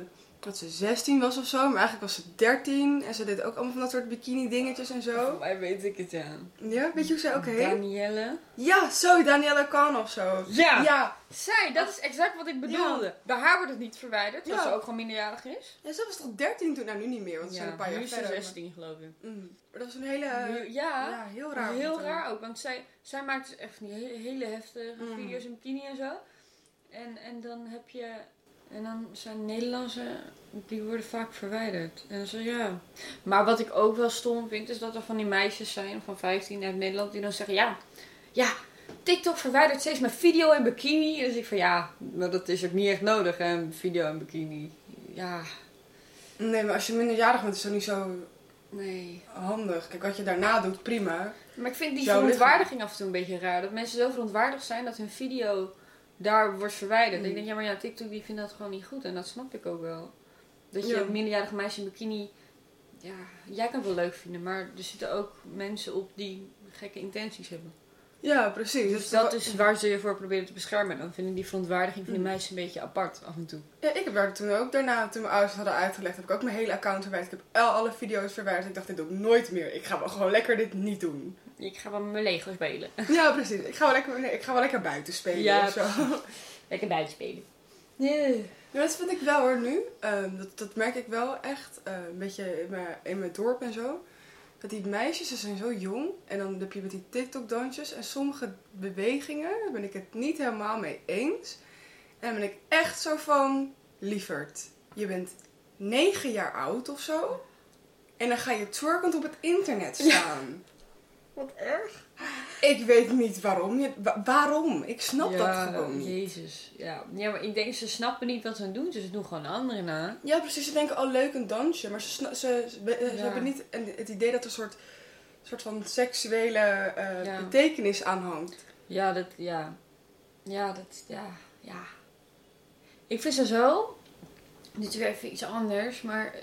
Speaker 1: dat ze 16 was of zo, maar eigenlijk was ze 13. En ze deed ook allemaal van dat soort bikini dingetjes en zo.
Speaker 2: mij weet ik het, ja.
Speaker 1: Ja, weet je hoe zij ook heet?
Speaker 2: Danielle.
Speaker 1: Ja, zo, Daniela Khan of zo.
Speaker 2: Ja.
Speaker 1: Ja.
Speaker 2: Zij, dat is exact wat ik bedoelde. Bij haar wordt het niet verwijderd, terwijl
Speaker 1: Ja.
Speaker 2: ze ook gewoon minderjarig is.
Speaker 1: Ja, zij was toch 13 toen? Nou, nu niet meer, want ze zijn een paar
Speaker 2: nu
Speaker 1: jaar
Speaker 2: is ze
Speaker 1: verder.
Speaker 2: 16 geloof ik.
Speaker 1: maar- Mm. Maar dat was een hele...
Speaker 2: Nu- ja,
Speaker 1: ja, heel raar.
Speaker 2: heel raar ook. Want zij, zij maakt dus echt die hele, hele heftige
Speaker 1: Mm.
Speaker 2: video's in bikini en zo. En, en dan heb je... En dan zijn Nederlandse, die worden vaak verwijderd. En zo ja. Maar wat ik ook wel stom vind, is dat er van die meisjes zijn van 15 uit Nederland die dan zeggen: Ja, ja, TikTok verwijdert steeds mijn video in bikini. Dus ik van ja, maar dat is ook niet echt nodig, hè, een video in bikini. Ja,
Speaker 1: Nee, maar als je minderjarig bent is dat niet zo
Speaker 2: nee.
Speaker 1: handig. Kijk, wat je daarna doet, prima.
Speaker 2: Maar ik vind die
Speaker 1: Jouw
Speaker 2: verontwaardiging af en toe een beetje raar. Dat mensen zo verontwaardigd zijn dat hun video daar wordt verwijderd.
Speaker 1: Mm.
Speaker 2: Ik denk, ja, maar ja, TikTok die vindt dat gewoon niet goed. En dat snap ik ook wel. Dat je
Speaker 1: Ja.
Speaker 2: een minderjarige meisje in bikini... Ja, jij kan het wel leuk vinden. Maar er zitten ook mensen op die gekke intenties hebben.
Speaker 1: Ja, precies.
Speaker 2: Dus dat is waar ze je voor proberen te beschermen. Dan vind ik die verontwaardiging van die
Speaker 1: Mm.
Speaker 2: meisjes een beetje apart af en toe.
Speaker 1: Ja, ik heb daar toen ook daarna, toen mijn ouders hadden uitgelegd, heb ik ook mijn hele account verwijderd. Ik heb al alle video's verwijderd. Ik dacht, dit doe ik nooit meer. Ik ga wel gewoon lekker dit niet doen.
Speaker 2: Ik ga wel met mijn Lego spelen.
Speaker 1: Ja, precies. Ik ga wel lekker, nee, ik ga wel lekker buiten spelen
Speaker 2: Ja,
Speaker 1: of zo.
Speaker 2: Lekker buiten spelen.
Speaker 1: Ja, dat vind ik wel hoor nu. Ehm, dat, dat merk ik wel echt. eh, een beetje in mijn, in mijn dorp en zo. Dat die meisjes, ze zijn zo jong. En dan heb je met die TikTok-dansjes. En sommige bewegingen daar ben ik het niet helemaal mee eens. En dan ben ik echt zo van... Lieverd, je bent negen jaar oud of zo. En dan ga je twerkend op het internet staan.
Speaker 2: Wat erg.
Speaker 1: Ik weet niet waarom. Je, wa- waarom? Ik snap dat gewoon niet.
Speaker 2: Jezus. Ja. ja, maar ik denk ze snappen niet wat ze doen. Dus ze doen gewoon anderen na.
Speaker 1: Ja, precies. Ze denken, oh leuk een dansje. Maar ze, ze, ze, ze
Speaker 2: Ja.
Speaker 1: hebben niet het idee dat er een soort, soort van seksuele eh, betekenis aan hangt.
Speaker 2: Ja, dat, ja. Ja, dat, ja, ja. Ik vind ze zo, dit is weer even iets anders, maar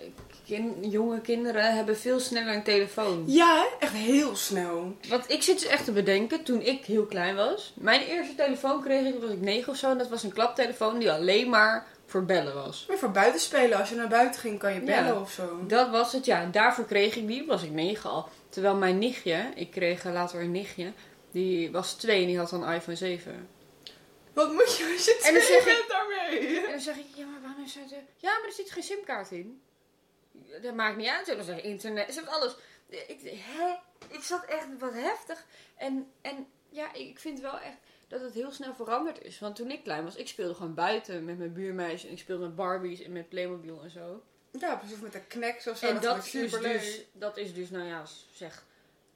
Speaker 2: kin- jonge kinderen hebben veel sneller een telefoon.
Speaker 1: Ja, echt heel snel.
Speaker 2: Want ik zit dus echt te bedenken, toen ik heel klein was. Mijn eerste telefoon kreeg ik, toen was ik negen of zo. En dat was een klaptelefoon die alleen maar voor bellen was.
Speaker 1: Maar voor buiten spelen, als je naar buiten ging, kan je bellen
Speaker 2: Ja.
Speaker 1: of zo.
Speaker 2: Dat was het, ja. En daarvoor kreeg ik die, was ik negen al. Terwijl mijn nichtje, ik kreeg later een nichtje, die was twee en die had een iPhone 7.
Speaker 1: Wat moet je als je
Speaker 2: En dan
Speaker 1: twee
Speaker 2: zeg ik-
Speaker 1: bent daarmee?
Speaker 2: En dan zeg ik, ja, maar waarom is het... Ja, maar er zit geen simkaart in. Dat maakt niet uit. Ze hebben zeg internet, ze hebben alles. Ik, hè? ik zat echt wat heftig. En, en ja, ik vind wel echt dat het heel snel veranderd is. Want toen ik klein was, ik speelde gewoon buiten met mijn buurmeisje. En ik speelde met Barbies en met Playmobil en zo.
Speaker 1: Ja, precies met de kneks of zo.
Speaker 2: en
Speaker 1: dat,
Speaker 2: dat, is
Speaker 1: superleuk.
Speaker 2: dus, dat is dus, nou ja, zeg,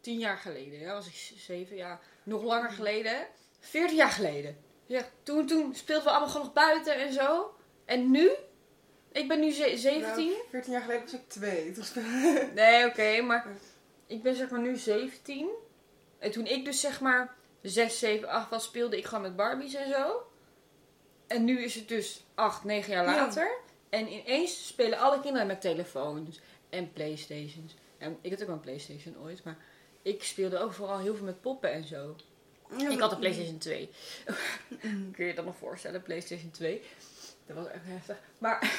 Speaker 2: tien jaar geleden. Ja, was ik zeven jaar. Nog langer geleden. Veertien jaar geleden. Ja, toen, toen speelden we allemaal gewoon nog buiten en zo. En nu? Ik ben nu ze- 17.
Speaker 1: Nou, 14 jaar geleden was ik twee. Toen speelde-
Speaker 2: Nee, oké, maar ik ben zeg maar nu 17. En toen ik dus zeg maar 6, 7, 8 was, speelde ik gewoon met Barbies en zo. En nu is het dus 8, 9 jaar
Speaker 1: Ja.
Speaker 2: later. En ineens spelen alle kinderen met telefoons en Playstations. En ik had ook wel een Playstation ooit, maar ik speelde ook vooral heel veel met poppen en zo.
Speaker 1: Ja,
Speaker 2: Ik had een PlayStation 2. Kun je je dat nog voorstellen, PlayStation 2? Dat was echt heftig. Maar,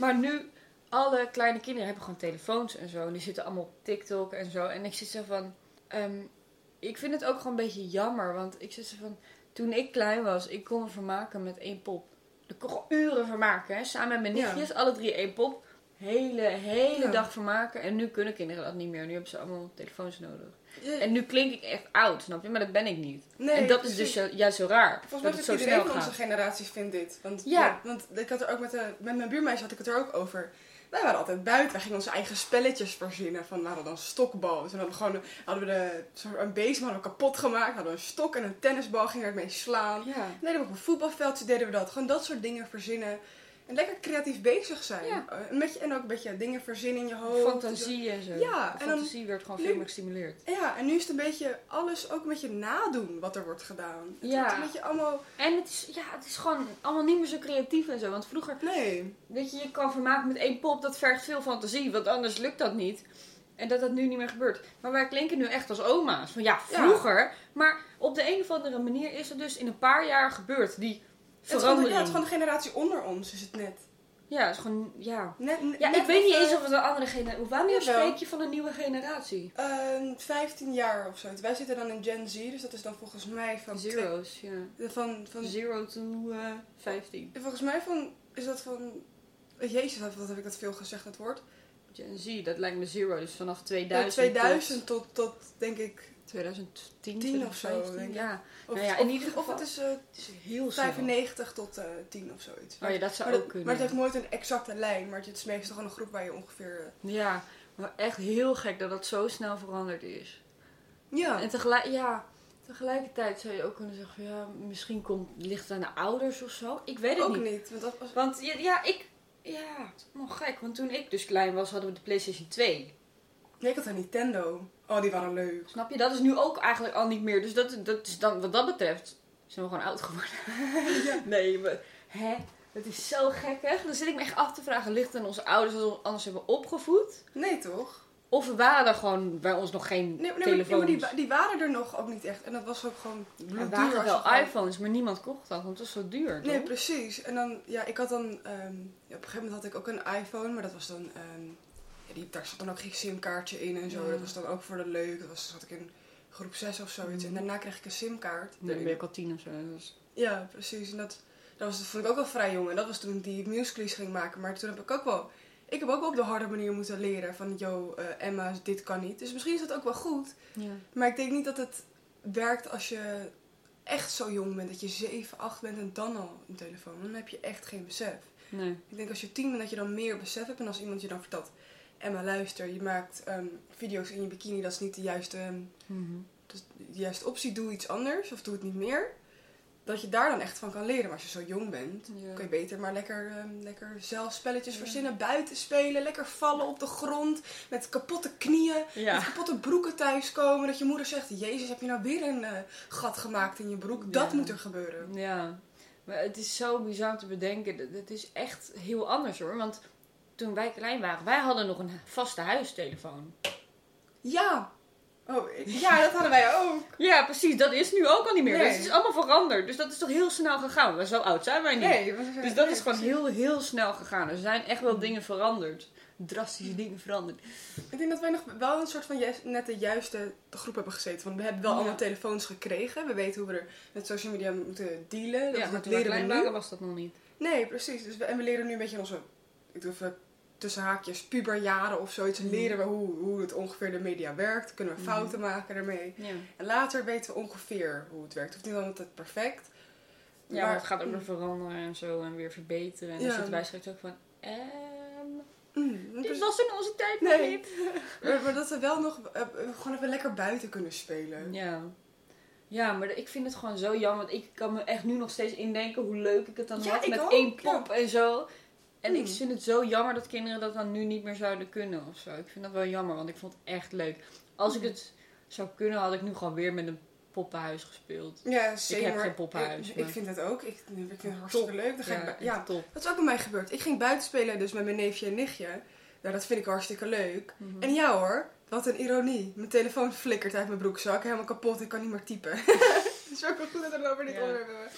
Speaker 2: maar nu, alle kleine kinderen hebben gewoon telefoons en zo. En die zitten allemaal op TikTok en zo. En ik zit zo van... ehm, ik vind het ook gewoon een beetje jammer. Want ik zit zo van... Toen ik klein was, ik kon me vermaken met één pop. Ik kon gewoon uren vermaken, hè. Samen met mijn
Speaker 1: Ja.
Speaker 2: nichtjes, alle drie één pop. hele, hele
Speaker 1: Ja.
Speaker 2: dag vermaken. En nu kunnen kinderen dat niet meer. Nu hebben ze allemaal telefoons nodig. En nu klink ik echt oud, snap je? Maar dat ben ik niet.
Speaker 1: nee,
Speaker 2: en dat
Speaker 1: precies.
Speaker 2: is dus ju- juist zo raar.
Speaker 1: Volgens mij
Speaker 2: dat het zo
Speaker 1: iedereen van onze generatie vindt dit. Want,
Speaker 2: Ja.
Speaker 1: ja, want ik had er ook met, de, met mijn buurmeisje had ik het er ook over. Wij waren altijd buiten. Wij gingen onze eigen spelletjes verzinnen. Van, we hadden dan stokbal. Dus dan hadden we gewoon hadden we de, een bezem hadden we kapot gemaakt. Hadden we een stok en een tennisbal. Gingen er mee slaan.
Speaker 2: Ja.
Speaker 1: Deden we op een voetbalveldje deden we dat. Gewoon dat soort dingen verzinnen. En lekker creatief bezig zijn.
Speaker 2: Ja.
Speaker 1: Eh, Een beetje, en ook een beetje dingen verzinnen in je hoofd.
Speaker 2: Fantasie en zo.
Speaker 1: Ja, en dan-
Speaker 2: fantasie werd gewoon
Speaker 1: nu-
Speaker 2: veel meer gestimuleerd.
Speaker 1: Ja, en nu is het een beetje alles ook een beetje nadoen wat er wordt gedaan. Het
Speaker 2: Ja.
Speaker 1: een beetje allemaal...
Speaker 2: En het is, ja, het is gewoon allemaal niet meer zo creatief en zo. Want vroeger,
Speaker 1: Nee.
Speaker 2: weet je, je kan vermaken met één pop, dat vergt veel fantasie. Want anders lukt dat niet. En dat dat nu niet meer gebeurt. Maar wij klinken nu echt als oma's. Van ja,
Speaker 1: Ja.
Speaker 2: vroeger. Maar op de een of andere manier is het dus in een paar jaar gebeurd. Die
Speaker 1: Het is, gewoon, ja,
Speaker 2: verandering.
Speaker 1: het is gewoon de generatie onder ons, is het net.
Speaker 2: Ja, het is gewoon, ja.
Speaker 1: net, net-
Speaker 2: Ja,
Speaker 1: net
Speaker 2: ik weet niet eens of het een andere generatie... Wanneer spreek je van een nieuwe generatie?
Speaker 1: eh, 15 jaar of zo. Wij zitten dan in Gen Z, dus dat is dan volgens mij van...
Speaker 2: Zero's, ja.
Speaker 1: Van, van,
Speaker 2: Zero to eh 15.
Speaker 1: volgens mij van... Is dat van... Jezus, wat heb ik dat veel gezegd, dat woord?
Speaker 2: Gen Z, dat lijkt me zero. Dus vanaf
Speaker 1: Ja,
Speaker 2: 2000
Speaker 1: 2000 tot, tot, denk ik...
Speaker 2: 2010,
Speaker 1: 10 of zo,
Speaker 2: 2015.
Speaker 1: denk ik.
Speaker 2: Ja,
Speaker 1: Of,
Speaker 2: Nou ja,
Speaker 1: of- het is eh,
Speaker 2: het is heel snel.
Speaker 1: 95 tot eh 10 of zoiets.
Speaker 2: Oh ja, dat zou
Speaker 1: maar,
Speaker 2: ook
Speaker 1: dat-
Speaker 2: kunnen.
Speaker 1: maar het heeft nooit een exacte lijn, maar het is meestal gewoon een groep waar je ongeveer... eh,
Speaker 2: Ja, maar echt heel gek dat dat zo snel veranderd is.
Speaker 1: Ja.
Speaker 2: En tegelijk, ja, tegelijkertijd zou je ook kunnen zeggen, ja, misschien komt, ligt het aan de ouders of zo. Ik weet het
Speaker 1: ook
Speaker 2: niet.
Speaker 1: niet. Want dat was...
Speaker 2: Want ja, ja, ik, ja, nog gek. Want toen ik dus klein was, hadden we de PlayStation 2.
Speaker 1: Nee, ik had een Nintendo. Oh, die waren leuk.
Speaker 2: Snap je? Dat is nu ook eigenlijk al niet meer. Dus dat, dat is dan, wat dat betreft, zijn we gewoon oud geworden. Nee, maar, hè? Het is zo gekkig. Dan zit ik me echt af te vragen, ligt het aan onze ouders dat we ons anders hebben opgevoed?
Speaker 1: Nee, toch?
Speaker 2: Of waren er gewoon bij ons nog geen
Speaker 1: Nee, nee, maar,
Speaker 2: telefoons?
Speaker 1: ja, maar die, die waren er nog ook niet echt. En dat was ook gewoon
Speaker 2: er
Speaker 1: bloedduur.
Speaker 2: waren
Speaker 1: als
Speaker 2: wel
Speaker 1: gewoon-
Speaker 2: iPhones, maar niemand kocht dat, want het was zo duur.
Speaker 1: Nee, precies. En dan, ja, ik had dan, ehm, ja, op een gegeven moment had ik ook een iPhone, maar dat was dan, ehm, ja, die, daar zat dan ook geen simkaartje in en zo.
Speaker 2: Ja.
Speaker 1: Dat was dan ook voor de leuk. Dat was, zat ik in groep 6 of zoiets.
Speaker 2: Mhm.
Speaker 1: En daarna kreeg ik een simkaart.
Speaker 2: Dan ook al tien of zo. Dus.
Speaker 1: Ja, precies. En dat, dat, was, dat vond ik ook wel vrij jong. En dat was toen ik die musicals ging maken. Maar toen heb ik ook wel, ik heb ook wel op de harde manier moeten leren van, yo, eh, Emma, dit kan niet. Dus misschien is dat ook wel goed.
Speaker 2: Ja.
Speaker 1: Maar ik denk niet dat het werkt als je echt zo jong bent. Dat je 7, 8 bent en dan al een telefoon. Dan heb je echt geen besef.
Speaker 2: Nee.
Speaker 1: Ik denk als je 10 bent dat je dan meer besef hebt. En als iemand je dan vertelt... Emma, luister, je maakt ehm, video's in je bikini. Dat is niet de juiste, ehm,
Speaker 2: Mhm.
Speaker 1: is de juiste optie. Doe iets anders of doe het niet meer. Dat je daar dan echt van kan leren. Maar als je zo jong bent... Kun je beter maar lekker, ehm, lekker zelf spelletjes verzinnen. Buiten spelen. Lekker vallen op de grond. Met kapotte knieën. Met kapotte broeken thuiskomen. Dat je moeder zegt: Jezus, heb je nou weer een eh, gat gemaakt in je broek? Dat moet er gebeuren.
Speaker 2: ja. Maar het is zo bizar te bedenken. Dat- Het is echt heel anders hoor. Want toen wij klein waren, wij hadden nog een vaste huistelefoon.
Speaker 1: Ja. Oh, ja, dat hadden wij ook.
Speaker 2: Ja, precies. Dat is nu ook al niet meer.
Speaker 1: Nee.
Speaker 2: Dus het is allemaal veranderd. Dus dat is toch heel snel gegaan. Maar zo oud zijn wij niet.
Speaker 1: Nee,
Speaker 2: Dus dat
Speaker 1: nee,
Speaker 2: is gewoon heel, heel snel gegaan. Er zijn echt wel dingen veranderd. Drastische dingen veranderd.
Speaker 1: Ik denk dat wij nog wel een soort van juist, net de juiste groep hebben gezeten. Want we hebben wel
Speaker 2: Ja.
Speaker 1: allemaal telefoons gekregen. We weten hoe we er met social media moeten dealen. Dat,
Speaker 2: Ja, maar toen
Speaker 1: leren we
Speaker 2: klein waren was dat nog niet.
Speaker 1: Nee, precies. Dus we, en we leren nu een beetje onze, ik even tussen haakjes, puberjaren of zoiets.
Speaker 2: Mhm.
Speaker 1: Leren we hoe, hoe het ongeveer de media werkt. Kunnen we
Speaker 2: Mhm.
Speaker 1: fouten maken daarmee.
Speaker 2: Ja.
Speaker 1: En later weten we ongeveer hoe het werkt. Of niet altijd perfect.
Speaker 2: Ja, maar het gaat ook weer veranderen en zo en weer verbeteren. En dan
Speaker 1: Ja.
Speaker 2: zitten wij straks ook van, ehm,
Speaker 1: Mm,
Speaker 2: dit
Speaker 1: dus-
Speaker 2: was in onze tijd nog
Speaker 1: Nee.
Speaker 2: niet.
Speaker 1: maar, maar dat we wel nog eh, eh, gewoon even lekker buiten kunnen spelen.
Speaker 2: Ja. Ja, maar ik vind het gewoon zo jammer. Want ik kan me echt nu nog steeds indenken hoe leuk ik het dan
Speaker 1: Ja,
Speaker 2: had. Met
Speaker 1: ook,
Speaker 2: één pop en zo. En ik
Speaker 1: Mm.
Speaker 2: vind het zo jammer dat kinderen dat dan nu niet meer zouden kunnen of zo. Ik vind dat wel jammer, want ik vond het echt leuk. Als ik
Speaker 1: Mm.
Speaker 2: het zou kunnen, had ik nu gewoon weer met een poppenhuis gespeeld.
Speaker 1: Ja, zeker.
Speaker 2: heb geen poppenhuis,
Speaker 1: Ik, ik vind het ook. Ik, ik vind het hartstikke leuk. Dan ga ik
Speaker 2: Ja, echt
Speaker 1: ja,
Speaker 2: top.
Speaker 1: dat is ook bij mij gebeurd. Ik ging buiten spelen dus met mijn neefje en nichtje. Nou, dat vind ik hartstikke leuk.
Speaker 2: Mhm.
Speaker 1: En ja hoor, wat een ironie. Mijn telefoon flikkert uit mijn broekzak. Helemaal kapot. Ik kan niet meer typen. Het is ook wel goed dat we het over dit
Speaker 2: Ja.
Speaker 1: onderwerp hebben.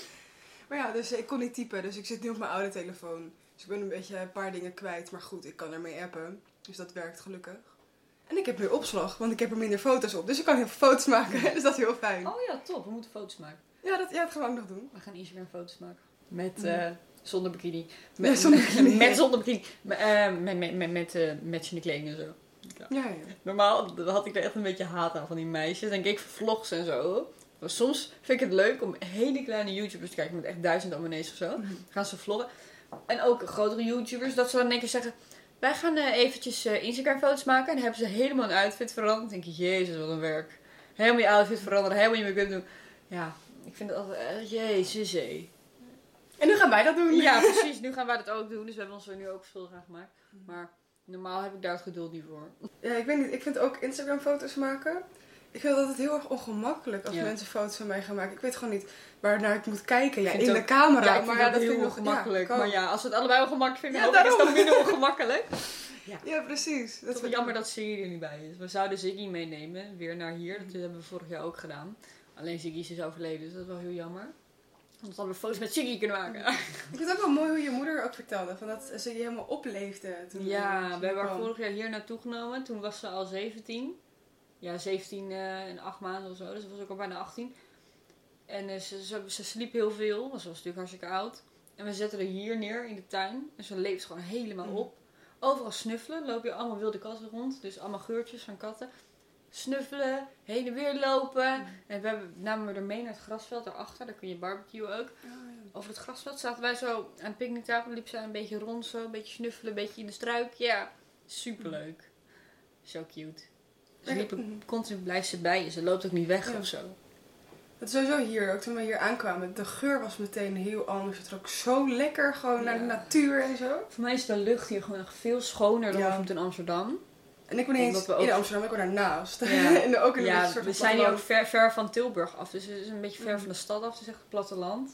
Speaker 1: Maar ja, dus ik kon niet typen. Dus ik zit nu op mijn oude telefoon. Dus ik ben een beetje een paar dingen kwijt. Maar goed, ik kan ermee appen. Dus dat werkt gelukkig. En ik heb meer opslag, want ik heb er minder foto's op. Dus ik kan heel veel foto's maken. dus dat is heel fijn.
Speaker 2: Oh ja, top. We moeten foto's maken.
Speaker 1: Ja, dat, ja, dat gaan we ook nog doen.
Speaker 2: We gaan Instagram foto's maken. Met Zonder bikini.
Speaker 1: Ja,
Speaker 2: Met,
Speaker 1: zonder bikini.
Speaker 2: met zonder bikini. Met, eh, met, met, met, met eh, matchende kleding en zo.
Speaker 1: Ja, ja.
Speaker 2: Normaal had ik er echt een beetje haat aan van die meisjes. Dan keek ik vlogs en zo. Maar soms vind ik het leuk om hele kleine YouTubers te kijken met echt duizend abonnees of zo.
Speaker 1: Mhm.
Speaker 2: Gaan ze vloggen. En ook grotere YouTubers, dat ze dan in één keer zeggen... Wij gaan eh, eventjes eh, Instagram foto's maken. En dan hebben ze helemaal een outfit veranderd. Dan denk ik, jezus, wat een werk. Helemaal je outfit veranderen, helemaal je make-up doen. Ja, ik vind het altijd... eh, jezus, hé.
Speaker 1: En nu gaan wij dat doen.
Speaker 2: Ja, precies. Nu gaan wij dat ook doen. Dus we hebben ons er nu ook schuldig aan gemaakt. Maar normaal heb ik daar het geduld niet voor.
Speaker 1: Ja, ik weet niet. Ik vind ook Instagram foto's maken. Ik vind dat het heel erg ongemakkelijk als
Speaker 2: Ja.
Speaker 1: mensen foto's van mij gaan maken. Ik weet gewoon niet waarnaar ik moet kijken. Ja, in
Speaker 2: het
Speaker 1: de camera.
Speaker 2: Ja,
Speaker 1: maar ja,
Speaker 2: dat
Speaker 1: dat vind ik nog
Speaker 2: ongemakkelijk.
Speaker 1: Ja,
Speaker 2: maar ja, als we het allebei ongemakkelijk vinden,
Speaker 1: Ja,
Speaker 2: ik is dat minder ongemakkelijk.
Speaker 1: Ja, precies.
Speaker 2: Het is wel jammer dat Ziggy er niet bij is. We zouden Ziggy meenemen, weer naar hier. Dat hebben we vorig jaar ook gedaan. Alleen Ziggy is dus overleden, dus dat is wel heel jammer. Anders hadden we foto's met Ziggy kunnen maken.
Speaker 1: Ik vind het ook wel mooi hoe je moeder ook vertelde. Van dat ze je helemaal opleefde. Toen
Speaker 2: Ja, we hebben haar vorig jaar hier naartoe genomen. Toen was ze al 17. Ja, 17 eh en 8 maanden of zo. Dus ze was ook al bijna 18. En eh, ze, ze, ze sliep heel veel. want Ze was natuurlijk hartstikke oud. En we zetten haar hier neer in de tuin. En ze leeft gewoon helemaal
Speaker 1: Mhm.
Speaker 2: op. Overal snuffelen. Loop je allemaal wilde katten rond. Dus allemaal geurtjes van katten. Snuffelen, heen en weer lopen.
Speaker 1: Mhm.
Speaker 2: En we hebben, namen we er mee naar het grasveld daarachter. Daar kun je barbecuen ook.
Speaker 1: Oh, ja.
Speaker 2: Over het grasveld zaten wij zo aan het picknicktafel. Liep ze een beetje rond zo. Een beetje snuffelen, een beetje in de struik. Ja, superleuk. Zo cute. Ze
Speaker 1: mhm.
Speaker 2: continu blijft ze bij je. Ze loopt ook niet weg
Speaker 1: Ja.
Speaker 2: of zo.
Speaker 1: Het is sowieso hier, ook toen we hier aankwamen, de geur was meteen heel anders. Het rook zo lekker, gewoon naar de natuur en zo.
Speaker 2: Voor mij is de lucht hier gewoon nog veel schoner dan
Speaker 1: Ja.
Speaker 2: in Amsterdam.
Speaker 1: En ik woon niet
Speaker 2: Omdat
Speaker 1: eens
Speaker 2: we ook-
Speaker 1: in Amsterdam, ik woon daarnaast.
Speaker 2: Ja.
Speaker 1: en ook in
Speaker 2: Ja,
Speaker 1: soort
Speaker 2: we zijn hier ook ver, ver van Tilburg af. Dus het is een beetje ver van de stad af. Het is echt het platteland.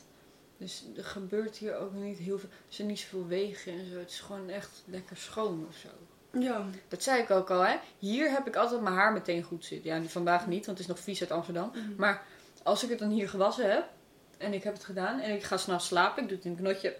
Speaker 2: Dus er gebeurt hier ook niet heel veel. Er zijn niet zoveel wegen en zo. Het is gewoon echt lekker schoon of zo.
Speaker 1: Ja.
Speaker 2: Dat zei ik ook al, hè. Hier heb ik altijd mijn haar meteen goed zitten. Ja, vandaag niet, want het is nog vies uit Amsterdam.
Speaker 1: Mhm.
Speaker 2: Maar als ik het dan hier gewassen heb en ik heb het gedaan en ik ga s'nachts slapen, ik doe het in een knotje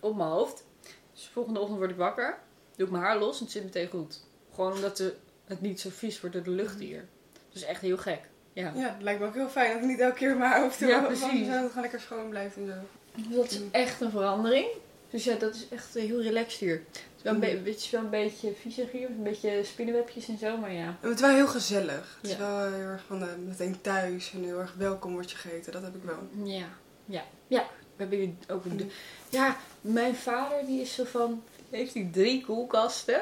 Speaker 2: op mijn hoofd. Dus de volgende ochtend word ik wakker, doe ik mijn haar los en het zit meteen goed. Gewoon omdat de, het niet zo vies wordt door de lucht hier. Dat is echt heel gek. Ja.
Speaker 1: Ja, het lijkt me ook heel fijn dat ik niet elke keer mijn hoofd doe.
Speaker 2: Ja,
Speaker 1: want
Speaker 2: precies.
Speaker 1: Dan zou het gewoon lekker schoon blijft en zo.
Speaker 2: Dus dat is echt een verandering. Dus ja, dat is echt eh, heel relaxed hier. Het is wel een, be- het is wel een beetje viezig hier, een beetje spinnenwebjes en zo, maar ja.
Speaker 1: Het is wel heel gezellig. Het is
Speaker 2: Ja.
Speaker 1: wel heel erg van eh, meteen thuis en heel erg welkom wordt je gegeten. Dat heb ik wel.
Speaker 2: Ja, ja, ja. We hebben hier ook een... Ja, mijn vader die is zo van... Heeft hij drie koelkasten.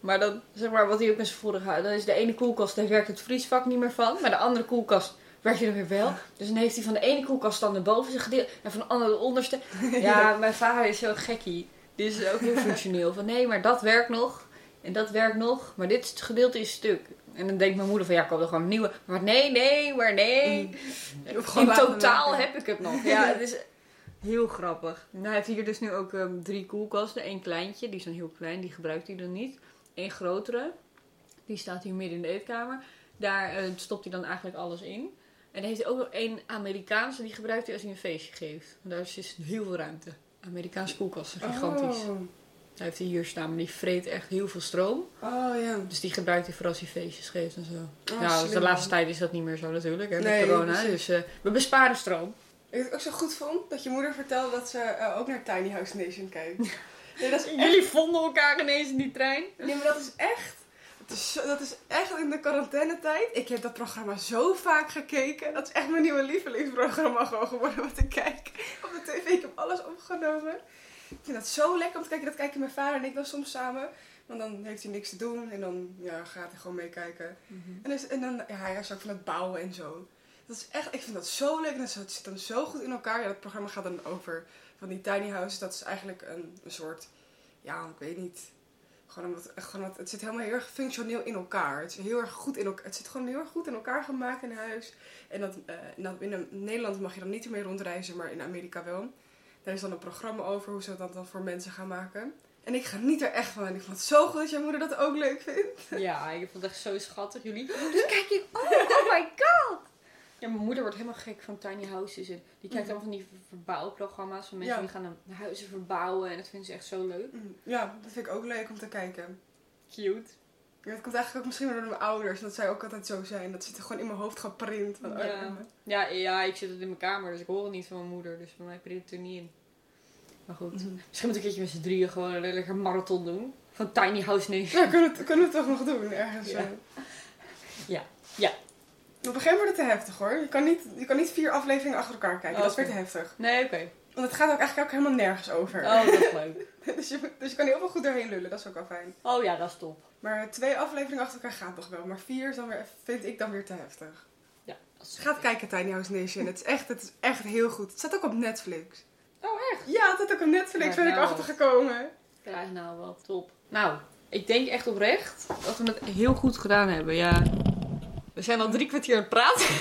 Speaker 2: Maar dan, zeg maar, wat hij ook in zijn vorige. Dan is de ene koelkast, daar werkt het vriesvak niet meer van. Maar de andere koelkast werkt hij er weer wel. Dus dan heeft hij van de ene koelkast dan naar boven zijn gedeelte. En van de andere de onderste. Ja, mijn vader is zo gekkie. Die is ook heel functioneel. Van nee, maar dat werkt nog. En dat werkt nog. Maar dit gedeelte is stuk. En dan denkt mijn moeder van ja, ik koop er gewoon een nieuwe. Maar nee, nee, maar nee.
Speaker 1: Je gewoon
Speaker 2: In totaal heb ik het nog. Ja, het is heel grappig. Nou, hij heeft hier dus nu ook ehm, drie koelkasten. Eén kleintje, die is dan heel klein, die gebruikt hij dan niet. Eén grotere, die staat hier midden in de eetkamer. Daar eh, stopt hij dan eigenlijk alles in. En dan heeft hij ook nog één Amerikaanse, die gebruikt hij als hij een feestje geeft. En daar is dus heel veel ruimte. Amerikaanse koelkasten, gigantisch.
Speaker 1: Oh.
Speaker 2: Hij heeft hij hier staan, maar die vreet echt heel veel stroom.
Speaker 1: oh ja.
Speaker 2: Dus die gebruikt hij voor als hij feestjes geeft en zo.
Speaker 1: Oh,
Speaker 2: ja, dus de laatste tijd is dat niet meer zo natuurlijk, hè, met
Speaker 1: Nee,
Speaker 2: corona.
Speaker 1: precies.
Speaker 2: Dus eh, we besparen stroom.
Speaker 1: Ik ook zo goed vond? Dat je moeder vertelde dat ze eh, ook naar Tiny House Nation kijkt. Nee, dat is echt...
Speaker 2: Jullie vonden elkaar ineens in die trein.
Speaker 1: Nee, maar dat is echt... Dat is, echt in de quarantainetijd. Ik heb dat programma zo vaak gekeken. Dat is echt mijn nieuwe lievelingsprogramma gewoon geworden wat ik kijk. Op de tv, ik heb alles opgenomen. Ik vind dat zo lekker om te kijken. Dat kijken mijn vader en ik dan soms samen. Want dan heeft hij niks te doen en dan ja, gaat hij gewoon meekijken. En, dus, en dan, ja, hij is ook van het bouwen en zo. Dat is echt, ik vind dat zo leuk en dat zit zit dan zo goed in elkaar. Ja, dat programma gaat dan over van die tiny houses. Dat is eigenlijk een, een soort, ja, ik weet niet. Gewoon omdat, gewoon dat, het zit helemaal heel erg functioneel in elkaar. Het, is heel erg goed in elkaar. het zit gewoon heel erg goed in elkaar gemaakt in huis. En dat, eh, en dat in Nederland mag je dan niet meer rondreizen, maar in Amerika wel. Daar is dan een programma over hoe ze dat dan voor mensen gaan maken. En ik geniet er echt van. En ik vond het zo goed dat jouw moeder dat ook leuk vindt.
Speaker 2: Ja, ik vond het echt zo schattig. Jullie, oh, dat kijk ik ook. Oh my god. Ja, mijn moeder wordt helemaal gek van tiny houses. En die kijkt allemaal van die ver- verbouwprogramma's van mensen
Speaker 1: Ja.
Speaker 2: die gaan dan huizen verbouwen. En dat vinden ze echt zo leuk.
Speaker 1: Mm, Ja, dat vind ik ook leuk om te kijken.
Speaker 2: Cute.
Speaker 1: Ja, het komt eigenlijk ook misschien wel door mijn ouders. Dat zij ook altijd zo zijn. Dat zit er gewoon in mijn hoofd geprint. Van, oh,
Speaker 2: Ja. Ja, ja, ik zit het in mijn kamer, dus ik hoor het niet van mijn moeder. Dus bij mij print het er niet in. Maar goed.
Speaker 1: Mhm.
Speaker 2: Misschien moet ik een keertje met z'n drieën gewoon een lekker marathon doen. Van Tiny House Nation.
Speaker 1: Ja, kunnen we, kunnen we het toch nog doen ergens?
Speaker 2: Ja.
Speaker 1: eh.
Speaker 2: Ja. Ja.
Speaker 1: Op een gegeven moment wordt het te heftig hoor. Je kan niet, je kan niet vier afleveringen achter elkaar kijken. Dat is weer te heftig.
Speaker 2: Nee, oké.
Speaker 1: Want het gaat ook eigenlijk ook helemaal nergens over.
Speaker 2: Oh, dat is leuk.
Speaker 1: dus, je, dus je kan heel veel goed doorheen lullen. Dat is ook wel fijn.
Speaker 2: Oh ja, dat is top.
Speaker 1: Maar twee afleveringen achter elkaar gaat nog wel. Maar vier is dan weer, vind ik dan weer te heftig.
Speaker 2: Ja, dat is
Speaker 1: Ga kijken, Tiny House Nation. Het is echt, het is echt heel goed. Het staat ook op Netflix.
Speaker 2: Oh, echt?
Speaker 1: Ja, het staat ook op Netflix.
Speaker 2: Ja,
Speaker 1: ben ik
Speaker 2: nou.
Speaker 1: achtergekomen.
Speaker 2: Krijg nou wat. Top. Nou, ik denk echt oprecht dat we het heel goed gedaan hebben. Ja. We zijn al drie kwartier aan het praten.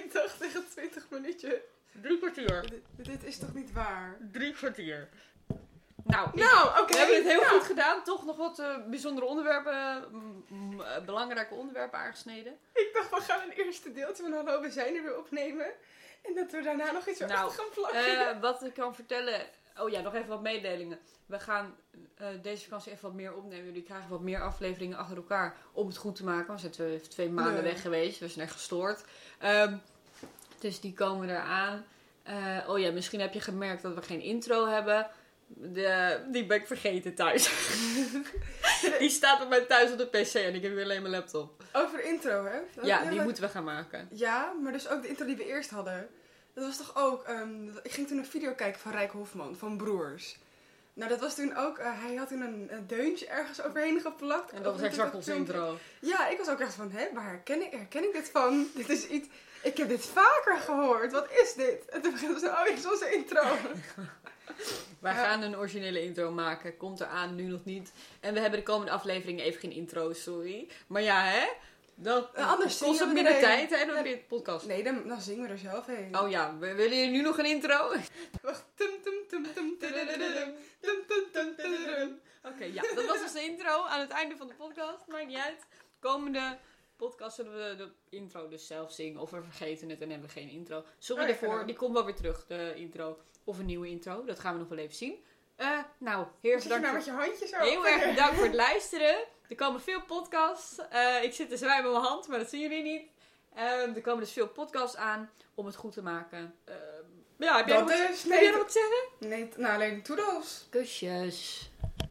Speaker 1: ik, dacht tegen 20 minuutjes.
Speaker 2: Drie kwartier.
Speaker 1: Dit, dit is toch niet waar?
Speaker 2: Drie kwartier. Nou,
Speaker 1: Nou, oké.
Speaker 2: we hebben het heel
Speaker 1: ja.
Speaker 2: goed gedaan. Toch nog wat eh, bijzondere onderwerpen, mm, mm, eh, belangrijke onderwerpen aangesneden.
Speaker 1: Ik dacht, we gaan een eerste deeltje van Hallo, we zijn er weer opnemen. En dat we daarna nog iets
Speaker 2: Nou,
Speaker 1: achter gaan plakken.
Speaker 2: Eh, wat ik kan vertellen. Oh ja, nog even wat mededelingen. We gaan eh, deze vakantie even wat meer opnemen. Jullie krijgen wat meer afleveringen achter elkaar om het goed te maken. We zijn twee, twee maanden
Speaker 1: Nee.
Speaker 2: weg geweest. We zijn echt gestoord. Ehm, dus die komen eraan. Eh oh ja, misschien heb je gemerkt dat we geen intro hebben. De, die ben ik vergeten thuis. die staat bij mij thuis op de pc en ik heb weer alleen mijn laptop.
Speaker 1: Over de intro, hè? Dat-
Speaker 2: Ja, die
Speaker 1: maar-
Speaker 2: moeten we gaan maken.
Speaker 1: Ja, maar dus ook de intro die we eerst hadden. Dat was toch ook... ehm, ik ging toen een video kijken van Rijk Hofman, van Broers. Nou, dat was toen ook... eh, hij had toen een, een deuntje ergens overheen geplakt.
Speaker 2: En dat was exact
Speaker 1: filmpje.
Speaker 2: intro.
Speaker 1: Ja, ik was ook echt van, hè, waar herken ik, herken ik dit van? Dit is iets... Ik heb dit vaker gehoord. Wat is dit? En toen begon ze, oh, dit is onze intro.
Speaker 2: Wij
Speaker 1: Ja.
Speaker 2: gaan een originele intro maken. Komt eraan, nu nog niet. En we hebben de komende afleveringen even geen intro, sorry. Maar ja, hè? Dat
Speaker 1: Eh, anders
Speaker 2: kost het
Speaker 1: we
Speaker 2: minder tijd, hè,
Speaker 1: Ja.
Speaker 2: dit podcast.
Speaker 1: Nee, dan, dan zingen we er zelf heen.
Speaker 2: Oh ja, w- willen jullie nu nog een intro? Oké,
Speaker 1: Wacht. Tudududum.
Speaker 2: ja, dat was dus de intro aan het einde van de podcast. Maakt niet uit. Komende podcast zullen we de intro dus zelf zingen. Of we vergeten het en hebben we geen intro. Sorry
Speaker 1: Oh, ja,
Speaker 2: daarvoor, die komt wel weer terug, de intro. Of een nieuwe intro, dat gaan we nog wel even zien. Eh, nou,
Speaker 1: Zit je
Speaker 2: bedankt
Speaker 1: nou
Speaker 2: voor
Speaker 1: met je handjes?
Speaker 2: Heel erg bedankt voor het luisteren. Er komen veel podcasts. Eh, ik zit te zwaaien met mijn hand, maar dat zien jullie niet. Ehm, er komen dus veel podcasts aan om het goed te maken. Ehm, ja, heb jij, nog
Speaker 1: is...
Speaker 2: heb jij nog
Speaker 1: Nee,
Speaker 2: wat te zeggen?
Speaker 1: nee, nou alleen toedels.
Speaker 2: Kusjes.